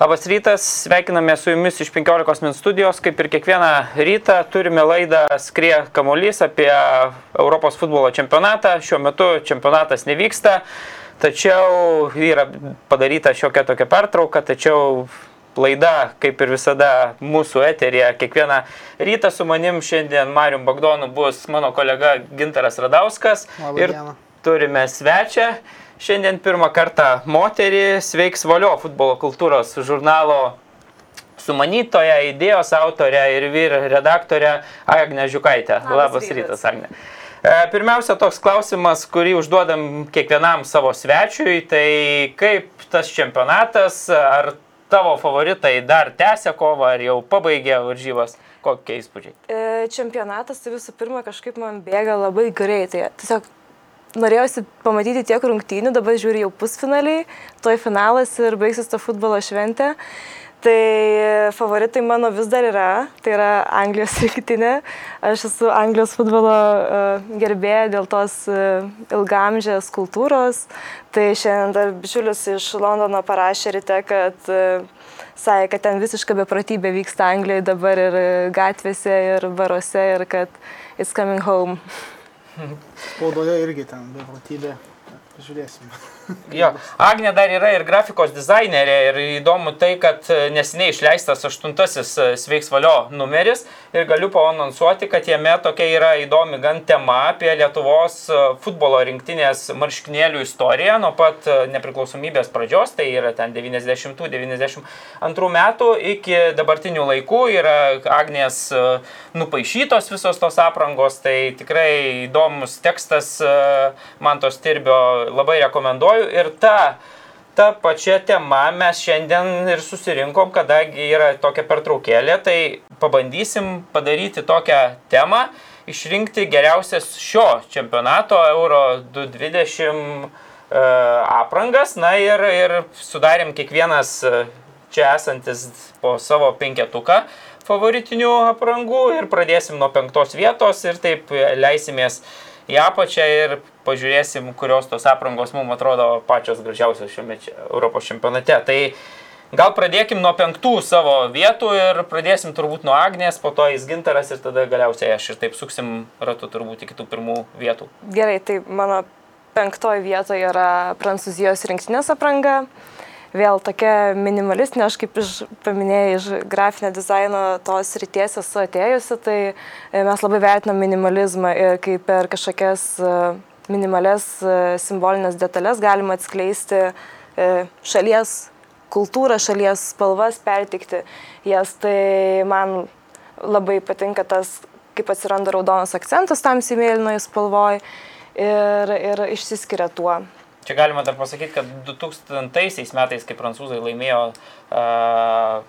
Labas rytas, sveikiname su jumis iš 15 min studijos. Kaip ir kiekvieną rytą turime laidą Skrie kamuolys apie Europos futbolo čempionatą. Šiuo metu čempionatas nevyksta, tačiau yra padaryta šiokia tokia pertrauka, tačiau laida, kaip ir visada, mūsų eterija. Kiekvieną rytą su manim šiandien Marium Bagdonu bus mano kolega Gintaras Radauskas. Labą ir dieną. turime svečią. Šiandien pirmą kartą moterį Sveiks Valio futbolo kultūros žurnalo sumanytoja, idėjos autorė ir vyr redaktorė Agne Žiukaitė. Labas Labas rytas. rytas, Agne. Pirmiausia, toks klausimas, kurį užduodam kiekvienam savo svečiui, tai kaip tas čempionatas, ar tavo favoritai dar tęsia kovą, ar jau pabaigė varžybas, kokie įspūdžiai? E, Čempionatas tai visų pirma kažkaip man bėga labai greitai. Tiesiog norėjusi pamatyti tiek rungtynių, dabar žiūri jau pusfinaliai, toj finalas ir baigsis ta futbolo šventė. Tai favoritai mano vis dar yra, tai yra Anglijos rinktinė. Aš esu Anglijos futbolo e, gerbėja dėl tos e, ilgamžės kultūros. Tai šiandien dar bičiulis iš Londono parašė ryte, kad e, sakė, kad ten visiška beprotybė vyksta Anglijoje dabar ir gatvėse, ir baruose, ir kad it's coming home. Spaudoje irgi ten beprotybė. Žiūrėsim. Jo, Agne dar yra ir grafikos dizainerė ir įdomu tai, kad e, neseniai išleistas aštuntasis e, Sveiks valio numeris ir galiu paanonsuoti, kad jame tokia yra įdomi gan tema apie Lietuvos e, futbolo rinktinės marškinėlių istoriją nuo pat nepriklausomybės pradžios, tai yra ten 90-92 metų iki dabartinių laikų yra Agnės nupaišytos visos tos aprangos, tai tikrai įdomus tekstas man tos tirbio labai rekomenduoju ir ta ta pačia tema mes šiandien ir susirinkom, kadangi yra tokia pertraukėlė, tai pabandysim padaryti tokią temą, išrinkti geriausias šio čempionato Euro 2020 e, aprangas, na ir, ir sudarėm kiekvienas e, čia esantis po savo penketuką favoritinių aprangų ir pradėsim nuo penktos vietos ir taip leisimės į apačią ir pažiūrėsim, kurios tos aprangos mums atrodo pačios gražiausios šiame Europos čempionate. Tai gal pradėkim nuo penktų savo vietų ir pradėsim turbūt nuo Agnės, po to jis gintaras ir tada galiausiai aš ir taip suksim ratu turbūt iki tų pirmų vietų. Gerai, tai mano penktoji vietoje yra Prancūzijos rinktinės apranga. Vėl tokia minimalistinė, aš kaip iš, paminėjai, iš grafinio dizaino tos ryties esu atėjusi, tai e, mes labai vertinam minimalizmą ir kaip per kažkokias e, minimales e, simbolinės detalės galima atskleisti šalies kultūrą, šalies spalvas, pertikti jas. Tai man labai patinka tas, kaip atsiranda raudonas akcentas tam simėlinoje spalvoje ir, ir išsiskiria tuo. Čia galima dar pasakyti, kad 2000 metais, kai prancūzai laimėjo uh,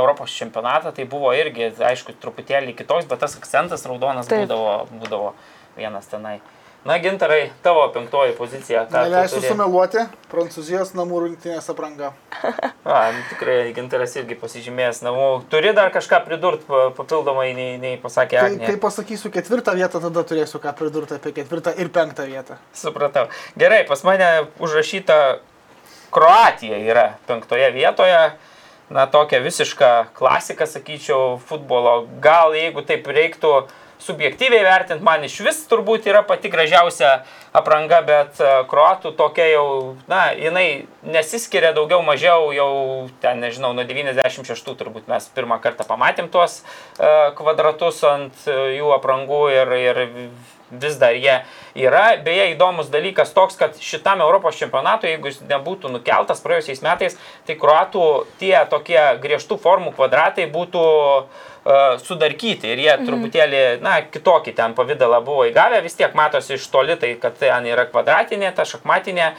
Europos čempionatą, tai buvo irgi, aišku, truputėlį kitoks, bet tas akcentas raudonas Taip. būdavo, būdavo vienas tenai. Na, gintarai, tavo penktoji pozicija. Neleisiu turi? sumeluoti, Prancūzijos namų rinktinės apranga. A, nu, tikrai gintaras irgi pasižymėjęs namų. Turi dar kažką pridurti papildomai, nei, nei pasakė Kai, Agnė. kai pasakysiu ketvirtą vietą, tada turėsiu ką pridurti apie ketvirtą ir penktą vietą. Supratau. Gerai, pas mane užrašyta Kroatija yra penktoje vietoje. Na, tokia visiška klasika, sakyčiau, futbolo. Gal jeigu taip reiktų subjektyviai vertinti, man iš vis turbūt yra pati gražiausia apranga, bet e, kruatų tokia jau, na, jinai nesiskiria daugiau mažiau, jau ten, nežinau, nuo 96 turbūt mes pirmą kartą pamatėm tuos e, kvadratus ant e, jų aprangų ir, ir vis dar jie yra. Beje, įdomus dalykas toks, kad šitam Europos čempionatui, jeigu jis nebūtų nukeltas praėjusiais metais, tai kruatų tie tokie griežtų formų kvadratai būtų uh, sudarkyti ir jie truputėlį, na, kitokį ten pavydalą buvo įgavę, vis tiek matosi iš toli, tai kad ten yra kvadratinė, ta šachmatinė e,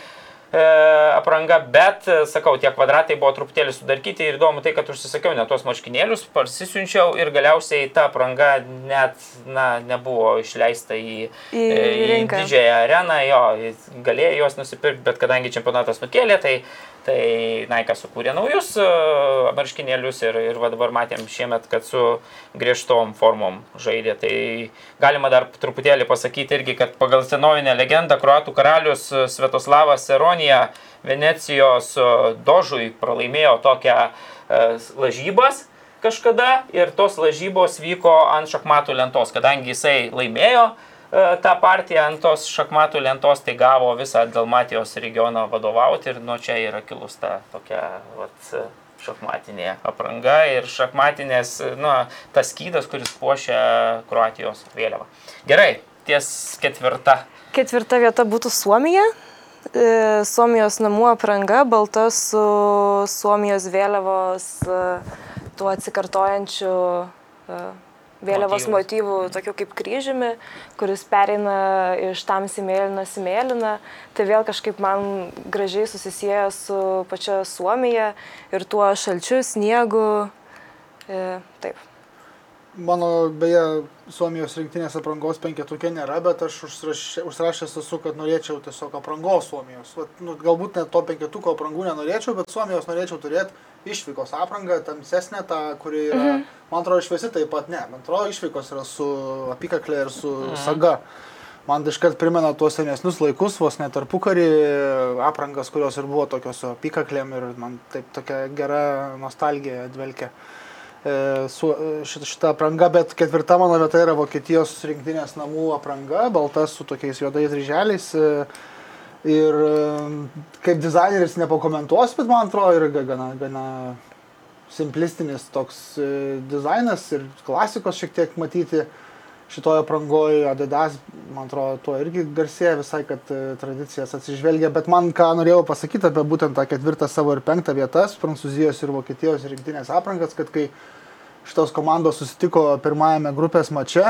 apranga, bet, e, sakau, tie kvadratai buvo truputėlį sudarkyti ir įdomu tai, kad užsisakiau ne tuos marškinėlius, parsisiunčiau ir galiausiai ta apranga net, na, nebuvo išleista į, Į e, į rinką. didžiąją areną, jo, galėjo juos nusipirkti, bet kadangi čempionatas nukėlė, tai, tai Naika sukūrė naujus e, marškinėlius ir, ir dabar matėm šiemet, kad su griežtom formom žaidė. Tai galima dar truputėlį pasakyti irgi, kad pagal senovinę legendą Kroatų karalius e, Svetoslavas Seronija Venecijos e, dožui pralaimėjo tokią lažybas kažkada ir tos lažybos vyko ant šachmatų lentos, kadangi jisai laimėjo tą partiją ant tos šachmatų lentos, tai gavo visą Dalmatijos regioną vadovauti ir nuo čia yra kilus ta tokia vat, šachmatinė apranga ir šachmatinės, nu, tas skydas, kuris puošia Kroatijos vėliavą. Gerai, ties ketvirta. Ketvirta vieta būtų Suomija. E, Suomijos namų apranga, balta su Suomijos vėliavos e, tuo atsikartojančiu e, vėliavos motyvų, tokiu kaip kryžiumi, kuris pereina iš tamsi mėlyną į mėlyną. Tai vėl kažkaip man gražiai susisieja su pačia Suomija ir tuo šalčiu, sniegu. E, Taip. Mano, beje, Suomijos rinktinės aprangos penketukė nėra, bet aš užsirašė- užsirašęs esu, kad norėčiau tiesiog aprangos Suomijos. Vat, nu, galbūt net to penketuko aprangų nenorėčiau, bet Suomijos norėčiau turėti išvykos aprangą, tamsesnę, tą, kuri yra, mhm. man atrodo, šviesi taip pat ne. Man atrodo, išvykos yra su apykaklė ir su mhm. saga. Man tai iškart primena tuos senesnius laikus, vos net tarpukarį aprangas, kurios ir buvo tokios su apykaklėm ir man taip tokia gera nostalgija dvelkia e, su e, šita, šita apranga, bet ketvirta mano vieta yra Vokietijos rinktinės namų apranga, balta su tokiais juodais ryželiais. Ir kaip dizaineris nepakomentuos, bet man atrodo yra ga- gana, gana simplistinis toks e, dizainas ir klasikos šiek tiek matyti šitoje aprangoje Adidas, man atrodo, tuo irgi garsėja visai, kad e, tradicijas atsižvelgia, bet man ką norėjau pasakyti apie būtent tą ketvirtą savo ir penktą vietas, Prancūzijos ir Vokietijos rinktinės aprangas, kad kai šitos komandos susitiko pirmajame grupės mače,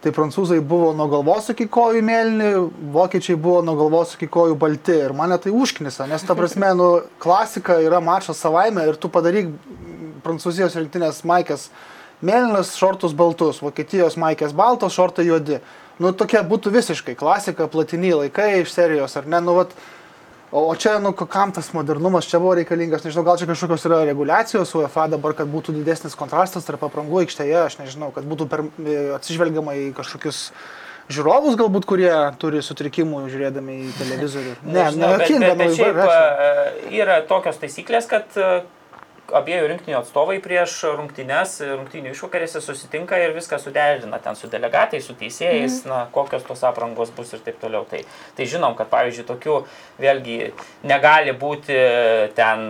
tai prancūzai buvo nuo galvos iki kojų mėlyni, vokiečiai buvo nuo galvos iki kojų balti ir mane tai užknisa, nes ta prasme, nu, klasika yra mačas savaime ir tu padaryk prancūzijos rinktinės maikės mėlynas, šortus baltus, vokietijos maikės baltos, šortai juodi. Nu, tokia būtų visiškai klasika, platiniai laikai iš serijos, ar ne, nu, vat, O, čia, nu, kam tas modernumas čia buvo reikalingas, nežinau, gal čia kažkokios yra reguliacijos UEFA dabar, kad būtų didesnis kontrastas tarp aprangų aikštėje, aš nežinau, kad būtų per, e, atsižvelgiama į kažkokius žiūrovus galbūt, kurie turi sutrikimų žiūrėdami į televizorių. Ne, Nežinau, bet, bet, bet nu, šiaip e, yra tokios taisyklės, kad e, abiejų rinktinių atstovai prieš rungtynes, rungtynių išvakarėse susitinka ir viską suderina ten su delegatais, su teisėjais, na, kokios tos aprangos bus ir taip toliau. Tai, tai žinom, kad pavyzdžiui, tokių vėlgi negali būti ten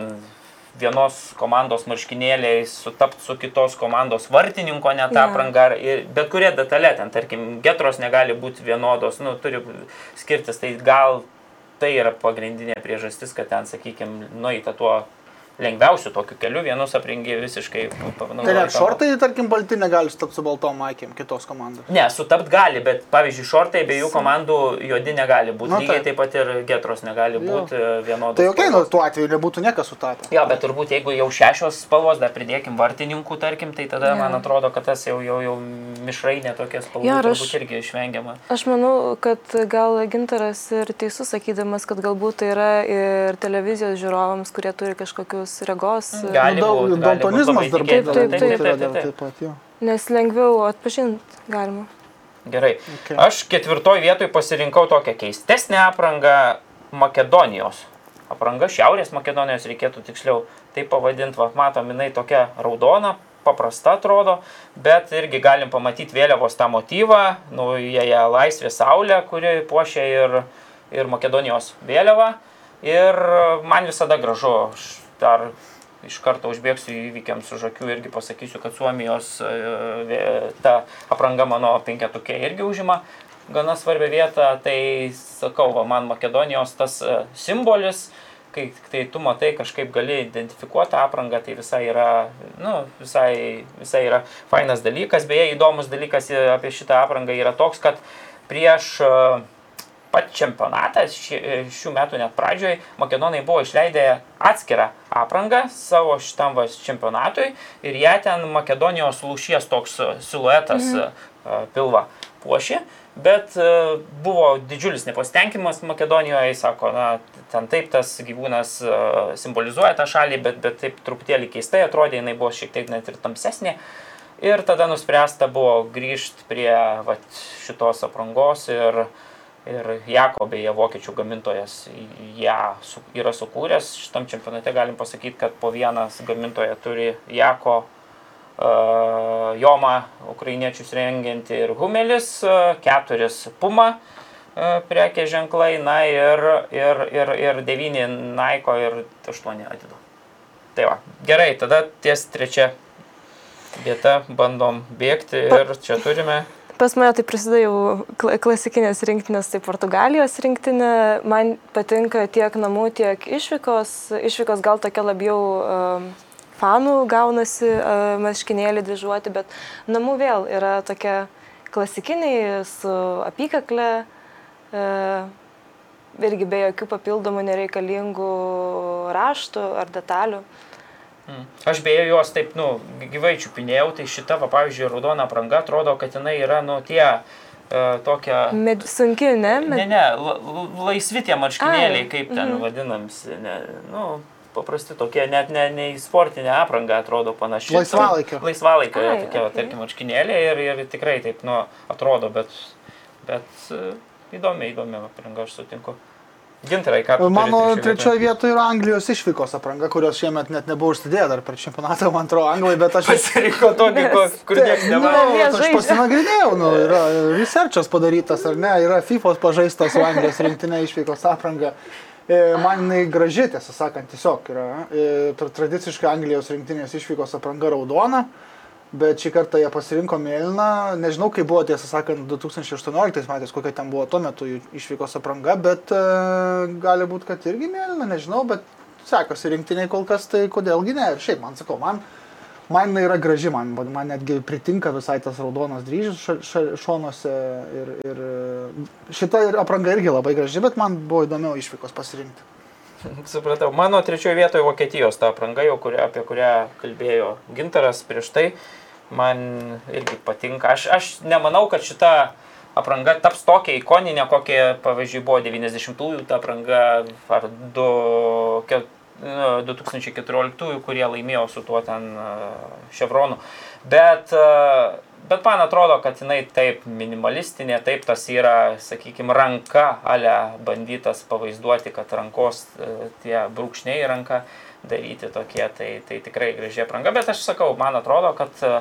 vienos komandos marškinėliai sutapti su kitos komandos vartininko net apranga, ir bet kuria detalė, ten tarkim, getros negali būti vienodos, nu, turi skirtis, tai gal tai yra pagrindinė priežastis, kad ten, sakykime, nueita tuo lengviausiu tokiu keliu, vienus aprengi visiškai. nu, Tai tą- šortai, tarkim, balti negali sutapti su baltom maikėm kitos komandos. Ne, sutapt gali, bet pavyzdžiui, šortai abiejų komandų juodi negali būti. Nu, Lygiai taip. taip pat ir getros negali būti e, vienodos. Tai okei, okay, nu, tuo atveju nebūtų niekas sutapę. Jo, bet turbūt jeigu jau šešios spalvos, dar pridėkim vartininkų, tarkim, tai tada Jo. man atrodo, kad tas jau, jau, jau mišrainė tokia spalva aš- turbūt irgi išvengiama. Aš manau, kad gal Gintaras ir teisus sakydamas, kad galbūt tai yra ir televizijos žiūrovams, kurie turi kažkokius regos, Gali nu, daug- daltonizmas dar Taip, taip, taip, taip. taip pat, jo. nes lengviau atpažinti galima. Gerai. Okay. Aš ketvirtoj vietoj pasirinkau tokią keistesnę aprangą Makedonijos. Apranga Šiaurės Makedonijos reikėtų tiksliau tai pavadinti, va, matom, jinai tokia raudona, paprasta atrodo, bet irgi galim pamatyti vėliavos tą motyvą, naująją laisvės saulę, kuri puošia ir, ir Makedonijos vėliavą. Ir man visada gražu, aš dar iš karto užbėgsiu įvykiams už akių irgi pasakysiu, kad Suomijos e, ta apranga mano penketukė irgi užima gana svarbią vietą. Tai sakau, va, man Makedonijos tas e, simbolis, kai tai tu matai, kažkaip gali identifikuoti aprangą, tai visai yra, nu, visai, visai yra fainas dalykas. Beje, įdomus dalykas e, apie šitą aprangą yra toks, kad prieš e, pat čempionatą, ši, šių metų net pradžioje, makedonai buvo išleidę atskirą aprangą savo šitam va, čempionatui ir ją ten Makedonijos lūšies toks e, siluetas mhm. pilva puošė. Bet e, buvo didžiulis nepasitenkinimas Makedonijoje, sako, na, ten taip tas gyvūnas e, simbolizuoja tą šalį, bet, bet taip truputėlį keistai atrodė, jinai buvo šiek tiek net ir tamsesnė. Ir tada nuspręsta buvo grįžti prie vat, šitos aprangos ir, ir Jako beje vokiečių gamintojas ją yra sukūręs. Šitam čempionate galim pasakyti, kad po vienas gamintoja turi Jako uh, Joma, ukrainiečius rengianti ir Humelis, uh, keturis Puma uh, prekė ženklai, na ir, ir, ir, ir devyni Naiko ir aštuoni Adido. Tai va, gerai, tada ties trečia vieta bandom bėgti ir čia turime Pas mane tai prasideda jau klasikinės rinktinės, tai Portugalijos rinktinė. Man patinka tiek namų, tiek išvykos. Išvykos gal tokia labiau um, fanų gaunasi uh, marškinėlį dvižuoti, bet namų vėl yra tokia klasikiniai su apykakle. Uh, irgi be jokių papildomų nereikalingų raštų ar detalių. Aš beje juos taip, nu, gyvai čiupinėjau, tai šita, va, pavyzdžiui, raudona apranga atrodo, kad jinai yra, nu, tie uh, tokia... Med, sunki, ne? Med... Ne, ne, la, laisvi tie marškinėliai, kaip ten mm -hmm. vadinamsi, ne, nu, paprasti tokie, net ne, ne į sportinę aprangą atrodo panašiai. Laisvalaikio. Laisvalaikio, Ai, tokie, okay. tarkim, marškinėliai ir, ir tikrai taip, nu, atrodo, bet, bet uh, įdomi, įdomi apranga, aš sutinku. Gintarai, ką Mano trečioje vietoje yra Anglijos išvykos apranga, kurios šiemet net nebuvo užsidėję dar per čempionatą, man atrodo, Anglai, bet aš... Pasirinko tokį, kur niekas nu, nematė. Aš pasinagrinėjau, nu, yra researchas padarytas, ar ne, yra FIFA pažaistas su Anglijos rinktinė išvykos apranga. E, man jinai graži, tiesą sakant, tiesiog yra. E, tradiciškai Anglijos rinktinės išvykos apranga raudona bet šį kartą jie pasirinko mėlyną. Nežinau, kaip buvo, tiesą sakant, 2018 metais, kokia ten buvo tuo metu išvykos apranga, bet e, gali būti, kad irgi mėlyna, nežinau, bet sekasi rinktiniai kol kas, tai kodėlgi ne. Ir šiaip, man sakau, man, man yra graži, man, man netgi pritinka visai tas raudonas ša, šonuose ir, ir šita apranga irgi labai graži, bet man buvo įdomiau išvykos pasirinkti. Supratau, mano trečioje vietoje Vokietijos ta apranga, jau kuria, apie kurią kalbėjo Gintaras prieš tai man irgi patinka. Aš, aš nemanau, kad šita apranga taps tokia ikoninė, kokia, pavyzdžiui, buvo 90-ųjų ta apranga ar 2014-ųjų, nu, kurie laimėjo su tuo ten ševronu. Bet, bet man atrodo, kad jinai taip minimalistinė, taip tas yra, sakykime, ranka, ale bandytas pavaizduoti, kad rankos tie brūkšniai ranka daryti tokie, tai, tai tikrai graži apranga, bet aš sakau, man atrodo, kad e,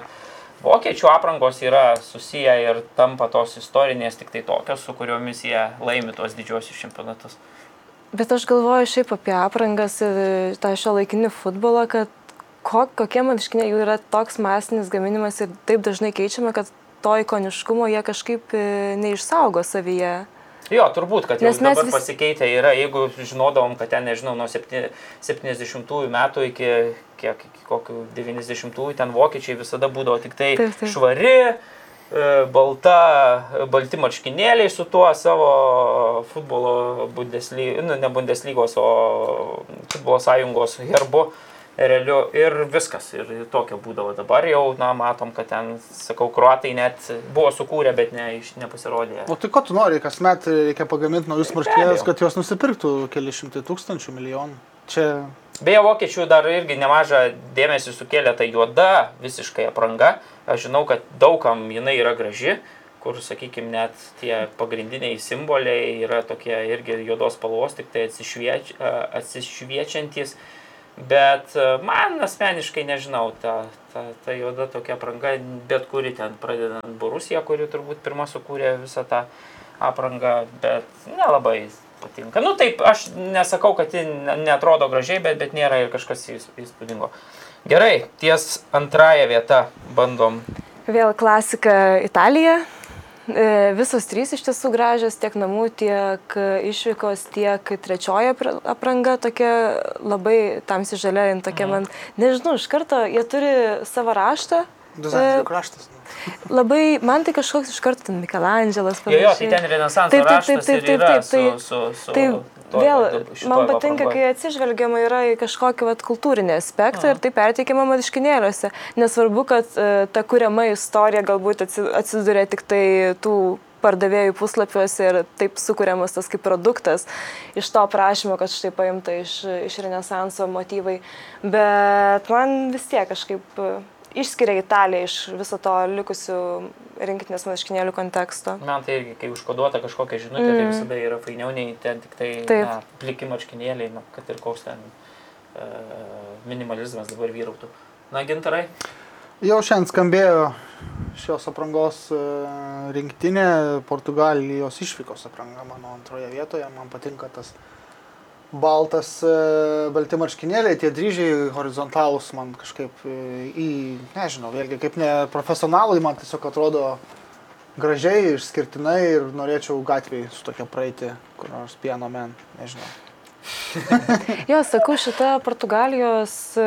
vokiečių aprangos yra susiję ir tampa tos istorinės tik tai tokios, su kuriomis jie laimi tuos didžiosius čempionatus. Bet aš galvoju šiaip apie aprangas ir tą šio laikinį futbolą, kad ko, kokie marškiniai jų yra toks masinis gaminimas ir taip dažnai keičiame, kad to ikoniškumo jie kažkaip e, neišsaugo savyje. Jo, turbūt, kad jau dabar vis... pasikeitę yra, jeigu žinodavom, kad ten, nežinau, nuo 70-ųjų metų iki kiek, iki kokių 90-ųjų ten vokiečiai visada būdavo tik tai taip, taip. švari, e, balta, balti marškinėliai su tuo savo futbolo Bundeslygos, nu, ne Bundeslygos, o futbolo sąjungos herbu realiu ir viskas. Ir tokio būdavo dabar jau, na, matom, kad ten, sakau, kruatai net buvo sukūrę, bet ne, nepasirodė. O tai ko tu nori, kasmet reikia pagaminti naujus marškinėlius, kad juos nusipirktų keli šimtai tūkstančių milijonų. Čia Beje, vokiečių dar irgi nemažą dėmesį sukėlė ta juoda visiškai apranga. Aš žinau, kad daugam jinai yra graži, kur, sakykime, net tie pagrindiniai simboliai yra tokie irgi juodos spalvos, tik tai atsišvieč, atsišviečiantis. Bet e, man asmeniškai nežinau, ta, ta, ta juoda tokia apranga, bet kuri ten pradedant Borusija, kuri turbūt pirmą sukūrė visą tą aprangą, bet nelabai patinka. Nu taip, aš nesakau, kad ji netrodo gražiai, bet, bet nėra ir kažkas įspūdingo. Gerai, ties antrąją vietą bandom. Vėl klasika Italija. E, visos trys iš tiesų gražios, tiek namų, tiek išvykos, tiek trečioji apranga tokia labai tamsi žalia, tokia mm. man, nežinau, iš karto jie turi savo raštą. Dizainerio kraštas. Labai, man tai kažkoks iš karto ten Mikelandželas. Jo, jo, tai ten renesanso Taip, taip, taip, raštas taip, ir taip, yra taip, tai, su- su- su tai tuo, vėl, va, šitoj man va patinka, aprangoj. kai atsižvelgiama yra į kažkokį vat, kultūrinį aspektą ir tai perteikiama marškinėliuose. Nesvarbu, kad uh, ta kuriama istorija galbūt atsi- atsiduria tik tai tų pardavėjų puslapiuose ir taip sukūriamas tas kaip produktas iš to prašymo, kad štai paimta iš, iš Renesanso motyvai. Bet man vis tiek kažkaip išskiria Italiją iš viso to likusių rinkitinės marškinėlių konteksto. Man tai irgi, kai užkoduota kažkokia žinutė, mm. tai visada yra fainiau nei ten tik tai na, pliki marškinėliai, na, kad ir koks ten e, minimalizmas dabar vyrautų. Na, gintarai, Jau šiandien skambėjo šios aprangos e, rinktinė, Portugalijos išvykos apranga mano antroje vietoje. Man patinka tas baltas, e, balti marškinėliai, tie dryžiai horizontalūs man kažkaip e, į, nežinau, vėlgi kaip ne profesionalai, man tiesiog atrodo gražiai, išskirtinai ir norėčiau gatvėje su tokia praeiti, kur nors piano men, nežinau. Jo, sakau, šita Portugalijos e,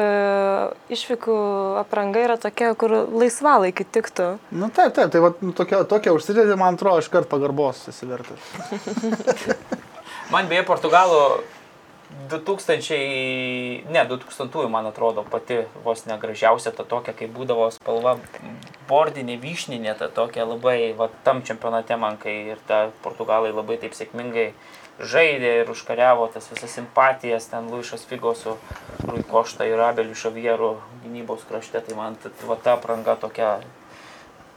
išvykų apranga yra tokia, kur laisvalaikį tiktų. Nu taip, taip, tai va, nu, tokia, tokia užsidėdė, man atrodo, iškart pagarbos įsivertas. man beje, Portugalų 2000, ne, 2000, man atrodo, pati vos negražiausia ta tokia, kai būdavo spalva bordinė, vyšninė, ta tokia labai, va, tam čempionate man, kai ir ta Portugalai labai taip sėkmingai žaidė ir užkariavo tas visas simpatijas, ten Luišas Figo su Rui Košta ir Abeliu Šavieru gynybos krašte, tai man va, ta apranga tokia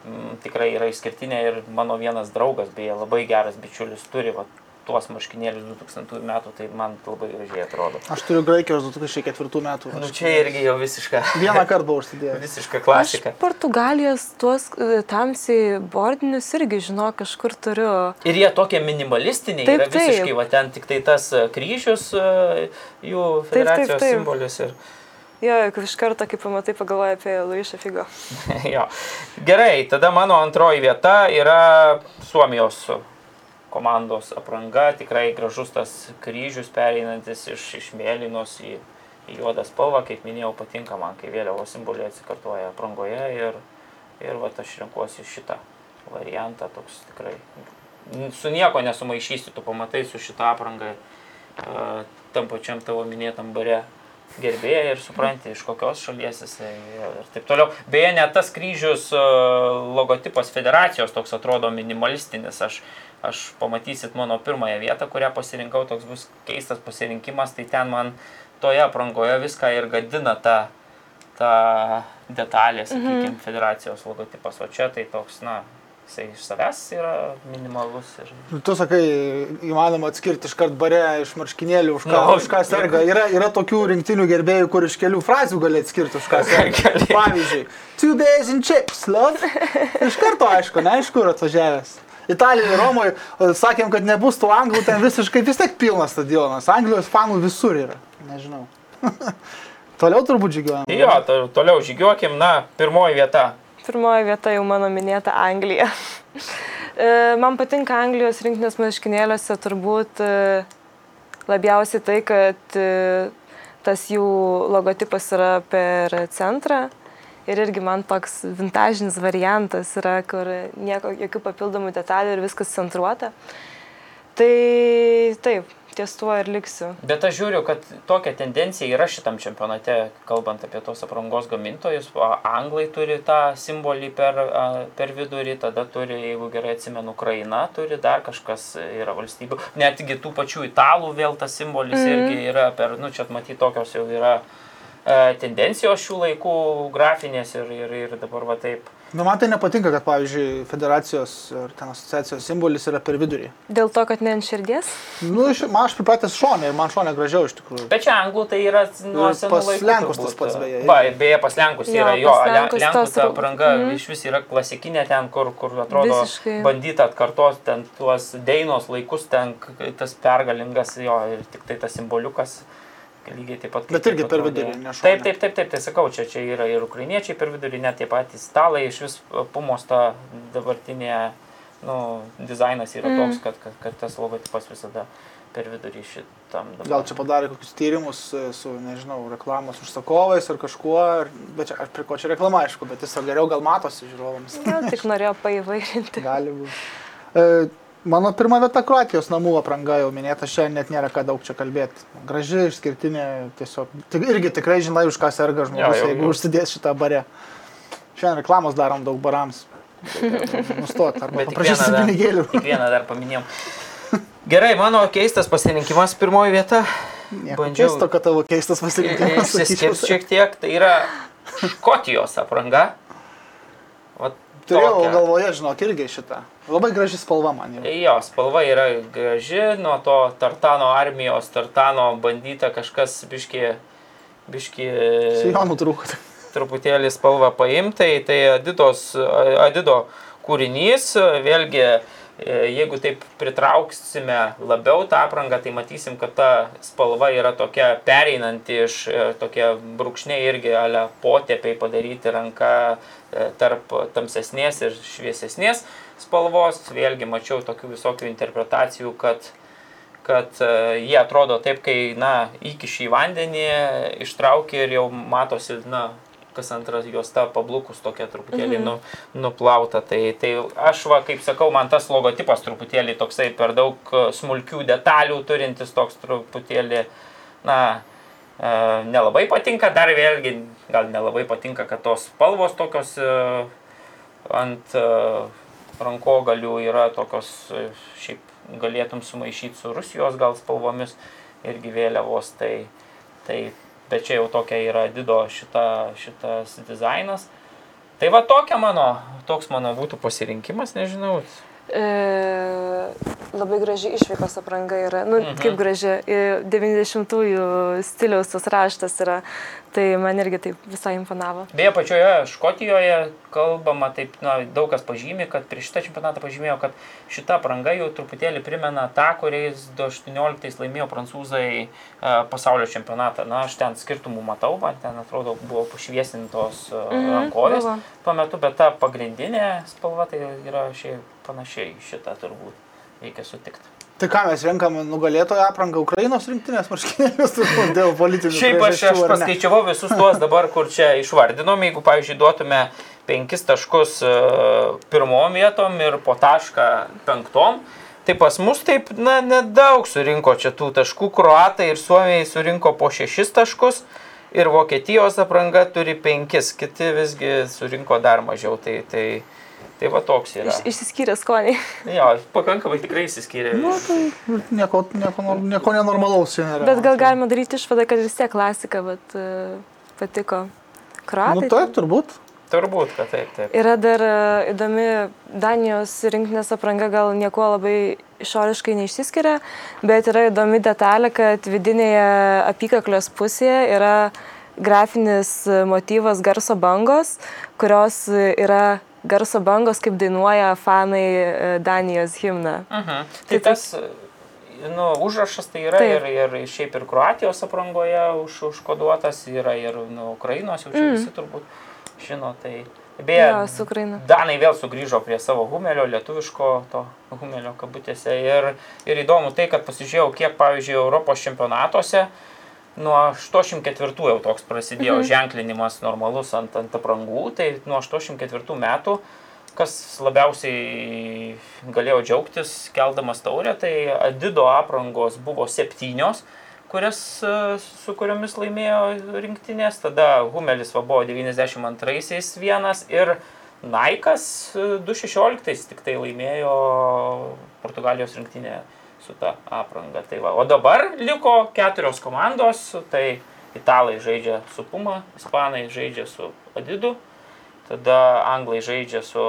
mm, tikrai yra išskirtinė ir mano vienas draugas, beje, labai geras bičiulis turi va, tuos marškinėlius 2000 metų, tai man labai gražiai atrodo. Aš turiu Graikijos 2004 metų. Nu, čia irgi jau visiška, Vieną kartą buvau užsidėjęs. visiška Aš klasika. Portugalijos tuos e, tamsiai bordinius irgi, žinau, kažkur turiu. Ir jie tokie minimalistiniai, Taip, yra visiškai, taip. va ten tik tai tas e, kryžius, e, jų federacijos taip. simbolis. Ir, Jo, iš karto, kai pamatai, pagalvoji apie Luišą Figo. jo. Gerai, tada mano antroji vieta yra Suomijos komandos apranga, tikrai gražus tas kryžius pereinantis iš, iš mėlynos į, į juodą spalvą, kaip minėjau, patinka man, kai vėliavo simboliai atsikartoja aprangoje ir, ir va, aš renkuosi šitą variantą, toks tikrai su nieko nesumaišysi, tu pamatai su šitą aprangą e, tam pačiam tavo minėtam bare gerbėjai ir supranti, iš kokios šalies jisai ir taip toliau. Beje, net tas kryžius e, logotipas federacijos toks atrodo minimalistinis. Aš, aš pamatysit mano pirmąją vietą, kurią pasirinkau, toks bus keistas pasirinkimas, tai ten man toje aprangoje viską ir gadina ta, ta detalė, sakykime, federacijos logotipas. O čia tai toks, na, jisai iš savęs yra minimalus. Ir... Nu, Tu sakai, įmanoma atskirti iškart bare iš marškinėlių, už ką, Nu, už ką serga. Yra, yra tokių rinktinių gerbėjų, kur iš kelių frazių gali atskirti, už ką serga. Pavyzdžiui, two days in chips, love. Iš karto aišku, neaišku, kur atvažiavęs. Italijoje, Romoje, sakėm, kad nebus tų anglų, ten visiškai vis tiek pilnas stadionas. Anglijos fanų visur yra. Nežinau. Toliau turbūt žygiuojam. Jo, to, toliau žygiuokim, na, pirmoji vieta. Pirmoji vieta jau mano minėta Anglija. E, Man patinka Anglijos rinktinės marškinėliuose turbūt e, labiausiai tai, kad e, tas jų logotipas yra per centrą. Ir irgi man toks vintažinis variantas yra, kur nieko, jokių papildomų detalių ir viskas centruota. Tai taip, ties tuo ir liksiu. Bet aš žiūriu, kad tokia tendencija yra šitam čempionate, kalbant apie tos aprangos gamintojus. Anglai turi tą simbolį per, per vidurį, tada turi, jeigu gerai atsimenu, Ukraina turi dar kažkas yra valstybių. Netgi tų pačių italų vėl tas simbolis mm. irgi yra per, nu čia matyti tokios jau yra e, tendencijos šių laikų grafinės ir, ir, ir dabar va taip. Nu, man tai nepatinka, kad, pavyzdžiui, federacijos ir ten asociacijos simbolis yra per vidurį. Dėl to, kad ne ant širdies. Nu, iš- man aš pripratęs šonė ir man šonė gražiau iš tikrųjų. Bet čia anglų tai yra nuo senų pas laikų. Lenkus tas pats beje, Va, beje, pas Lenkus Jo, yra jo, Lenkus Lenkų tos ta apranga Mhm. iš vis yra klasikinė ten, kur, kur atrodo Visiškai. bandyta atkartos ten tuos Deinos laikus, ten tas pergalingas jo ir tik tai tas simboliukas. Lygiai taip pat. kaip Bet irgi per vidurį, ne šone. Taip, taip, taip, taip, tai sakau, čia, čia yra ir ukrainiečiai per vidurį, net tie patys stalai, iš vis pumos ta dabartinė, nu, dizainas yra Mm. toks, kad, kad, kad tas logotipas visada per vidurį šitam dabar. Gal čia padarė kokius tyrimus e, su, nežinau, reklamos užsakovais ar kažkuo, ar, bet čia, aš prie ko čia reklama, aišku, bet jis geriau gal matosi žiūrovams. Gal tik norėjau paįvairinti. Gali būti. E, mano pirma vieta Kroatijos namų apranga jau minėta, šiandien net nėra ką daug čia kalbėti. Graži, išskirtinė, tiesiog. Tik, irgi tikrai žinai, už ką serga žmogus, Jo, jau, jeigu jau. užsidės šitą barę. Šiandien reklamos darom daug barams. Nustot, arba paprašysim pinigėlių. vieną dar paminėjom. Gerai, mano keistas pasirinkimas pirmoji vieta. Nieko Bandžiau- keisto, kad tavo keistas pasirinkimas. Išsiskirs sakyčiau. šiek tiek, tai yra Škotijos apranga. Vat Turėjau tokia. galvoje, žinok, irgi šitą. Labai graži spalva man jau. Jo, spalva yra graži, nuo to Tartano armijos, Tartano bandyta kažkas biški, biški Sijonų trūko. truputėlį spalvą paimtai, tai Adidos, Adido kūrinys, vėlgi, e, jeigu taip pritrauksime labiau tą aprangą, tai matysim, kad ta spalva yra tokia pereinanti iš e, tokie brūkšniai irgi ale potėpiai padaryti ranka e, tarp tamsesnės ir šviesesnės spalvos. Vėlgi mačiau tokių visokių interpretacijų, kad kad e, jie atrodo taip, kai, na, įkiši į vandenį, ištrauki ir jau matosi, na, kas antras juosta pablukus tokia truputėlį nu, nuplauta. Tai, tai aš, va, kaip sakau, man tas logotipas truputėlį toksai per daug e, smulkių detalių turintis toks truputėlį, na, e, nelabai patinka, dar vėlgi, gal nelabai patinka, kad tos spalvos tokios e, ant e, rankogalių yra tokios, e, šiaip galėtum sumaišyti su Rusijos gal spalvomis irgi vėliavos, tai, tai bet čia jau tokia yra dido šita, šitas dizainas. Tai va tokia mano, toks mano būtų pasirinkimas, nežinau. E, labai graži išvykos apranga yra. Nu, Mhm. kaip graži. e, 90-ųjų stiliaus tas raštas yra. Tai man irgi taip visai imponavo. Beje, pačioje Škotijoje kalbama, taip, na, daug kas pažymi, kad prieš šitą čempionatą pažymėjo, kad šita apranga jau truputėlį primena tą, kuriais 2018 laimėjo prancūzai e, pasaulio čempionatą. Na, aš ten skirtumų matau, man ten atrodo buvo pašviesintos e, Mhm, rankovės tuo metu, bet ta pagrindinė spalva tai yra šiaip panašiai šitą turbūt. Reikia sutikti. Tai ką mes renkam nugalėtoją aprangą Ukrainos rinktinės marškinėlius turbūt dėl politinių Šiaip aš, aš paskaičiavau visus tuos dabar, kur čia išvardinom, jeigu, pavyzdžiui, duotume penkis taškus e, pirmom vietom ir po tašką penktom, tai pas mus taip, na, nedaug surinko čia tų taškų. Kroatai ir Suomijai surinko po šešis taškus ir Vokietijos apranga turi penkis, kiti visgi surinko dar mažiau. Tai, tai, tai va toks yra. Iš, išsiskyrė skoniai. Jo, pakankamai tikrai įsiskyrė. Nu, tai nieko, nieko, nieko nenormalaus čia nėra. Bet gal galima daryti išvadą, kad vis tiek klasika, bet uh, patiko. Kroatai. Nu, taip, turbūt. Turbūt, kad taip, taip. Yra dar e, įdomi Danijos rinktinės apranga, gal nieko labai išoriškai neišsiskiria, bet yra įdomi detalė, kad vidinėje apykaklės pusėje yra grafinis e, motyvas garso bangos, kurios e, yra garso bangos, kaip dainuoja fanai e, Danijos himną. Mhm. Tai Tai tas, nu, užrašas tai yra Taip. ir, ir šiaip ir Kroatijos aprangoje už, užkoduotas, yra ir nu, Ukrainos, jau čia mm. visi turbūt žino. Tai beje, Ukraina. Danai vėl sugrįžo prie savo humelio, lietuviško to humelio kabutėse. Ir, ir įdomu tai, kad pasižiūrėjau, kiek, pavyzdžiui, Europos čempionatuose nuo 84 jau toks prasidėjo mhm. ženklinimas normalus ant, ant aprangų, tai nuo 84 metų kas labiausiai galėjo džiaugtis keldamas taurę, tai Adido aprangos buvo septynios, kurias, e, su kuriomis laimėjo rinktinės, tada Humelis va buvo 92-aisiais vienas ir Naikas e, 2016 tik tai laimėjo Portugalijos rinktinė su ta apranga. Tai va. O dabar liko keturios komandos, tai italai žaidžia su Puma, ispanai žaidžia su Adidu, tada anglai žaidžia su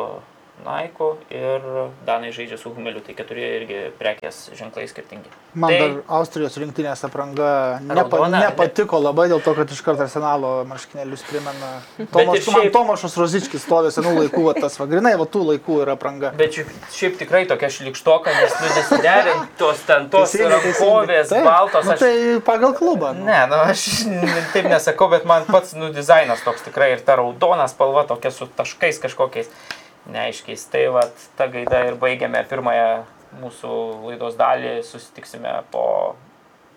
Naiku ir danai žaidžia su Humeliu, tai keturi irgi prekės ženklai skirtingi. Man tai, dar Austrijos rinktinės apranga nepa, Raudona, ne- nepatiko labai dėl to, kad iš karto arsenalo marškinėlius primena. Tomas, šiaip- man Tomašas Rozičkis stovė senų laikų, va, tas va, grinai, va tų laikų yra apranga. Bet šiaip, šiaip tikrai tokia šlikštoka, nes nu nesiderint tos ten tos rankovės, Taip. baltos. Nu, Aš, tai pagal klubą. Nu. Ne, nu aš taip nesakau, bet man pats nu dizainas toks tikrai ir ta raudona spalva tokia su taškais kažkokiais neaiškiais. Tai va, ta gaida ir baigiame pirmąją mūsų laidos dalį susitiksime po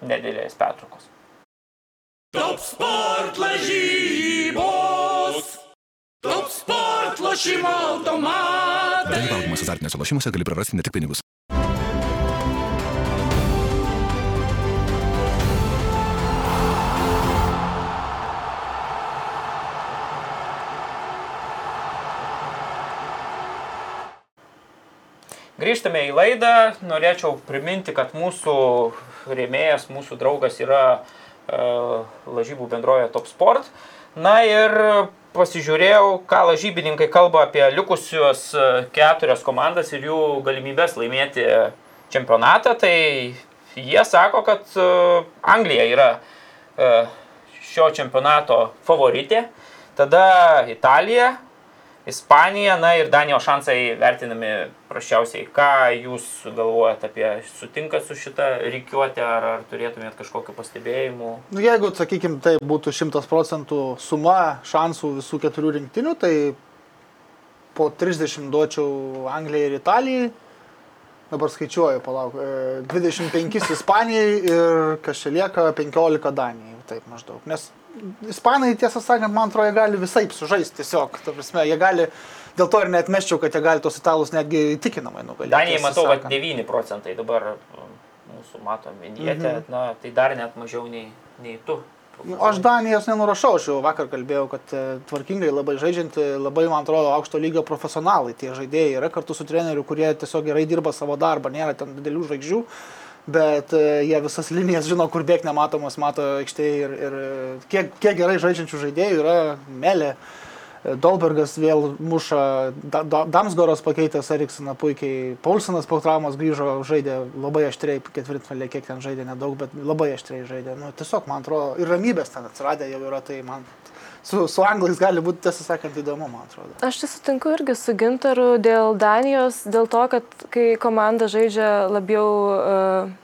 nedėlės pertraukos. Top sport lažybos. Top sport lošimo automatai. Dalyvaudamas azartiniuose lošimuose gali prarasti ne tik pinigus. Grįžtame į laidą. Norėčiau priminti, kad mūsų rėmėjas, mūsų draugas yra uh, lažybų bendroje Top Sport. Na ir pasižiūrėjau, ką lažybininkai kalba apie likusios e, keturias komandas ir jų galimybės laimėti čempionatą. Tai jie sako, kad uh, Anglija yra uh, šio čempionato favoritė. Tada Italija, Ispanija, na ir Danijos šansai vertinami prašiausiai. Ką jūs galvojate apie, sutinkat su šitą reikiuotę, ar, ar turėtumėt kažkokiu pastebėjimu? Nu, jeigu, sakykime, tai būtų 100 procentų suma šansų visų keturių rinktinių, tai po 30 duočiau Anglijai ir Italijai. Dabar skaičiuoju, palauk. e, 25 Ispanijai ir kas čia lieka 15 Danijai. Taip maždaug. Nes Ispanai, tiesą sakant, man atrodo, jie gali visai sužaisti tiesiog. Prasme, jie gali, dėl to ir net meščiau, kad jie gali tos italus netgi įtikinamai nugalėti. Danijai matau, kad sakant. 9 procentai dabar mm, mūsų matom vinietę, mhm. na tai dar net mažiau nei, nei tu. Aš Danijos nenurašau, aš jau vakar kalbėjau, kad e, tvarkingai labai žaidžianti, labai, man atrodo, aukšto lygio profesionalai tie žaidėjai yra kartu su treneriu, kurie tiesiog gerai dirba savo darbą, nėra ten didelių žvaigždžių, bet e, jie visas linijas žino, kur bėg nematomas, mato aikštėje ir, ir e, kiek, kiek gerai žaidžiančių žaidėjų yra Melė. e, Dolbergas vėl muša, Da- Da- Damsgoras pakeitęs Eriksoną puikiai, Paulsonas po traumos grįžo, žaidė labai aštriai, ketvirtfinalė, kiek ten žaidė nedaug, bet labai aštriai žaidė. Nu, tiesiog, man atrodo, ir ramybės ten atsiradė jau yra, tai man su, su anglais gali būti, tiesą sakant, įdomu, man atrodo. Aš tai sutinku irgi su Gintaru dėl Danijos, dėl to, kad kai komanda žaidžia labiau uh,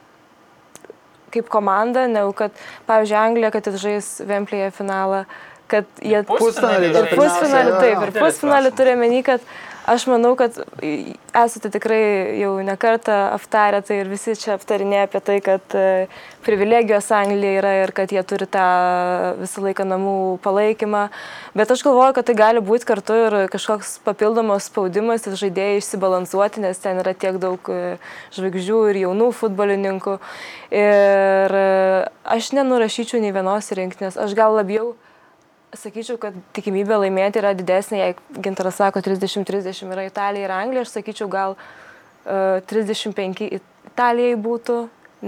kaip komanda, negu kad, pavyzdžiui, Anglija, kad jis žais Vemplėje finalą, kad jie Pusfinalį pusfinalį, taip, ir pusfinalį turi meni, kad aš manau, kad esate tikrai jau nekartą aptarę tai ir visi čia aptarinėja apie tai, kad e, privilegijos Anglija yra ir kad jie turi tą visą laiką namų palaikymą. Bet aš galvoju, kad tai gali būti kartu ir kažkoks papildomas spaudimas ir žaidėjai išsibalansuoti, nes ten yra tiek daug e, žvaigždžių ir jaunų futbolininkų. Ir e, aš nenurašyčiau nei vienos rinktinės. Aš gal labiau Sakyčiau, kad tikimybė laimėti yra didesnė, jei Gintaras sako 30-30 yra Italija ir Anglija, aš sakyčiau gal uh, 35 Italijai būtų,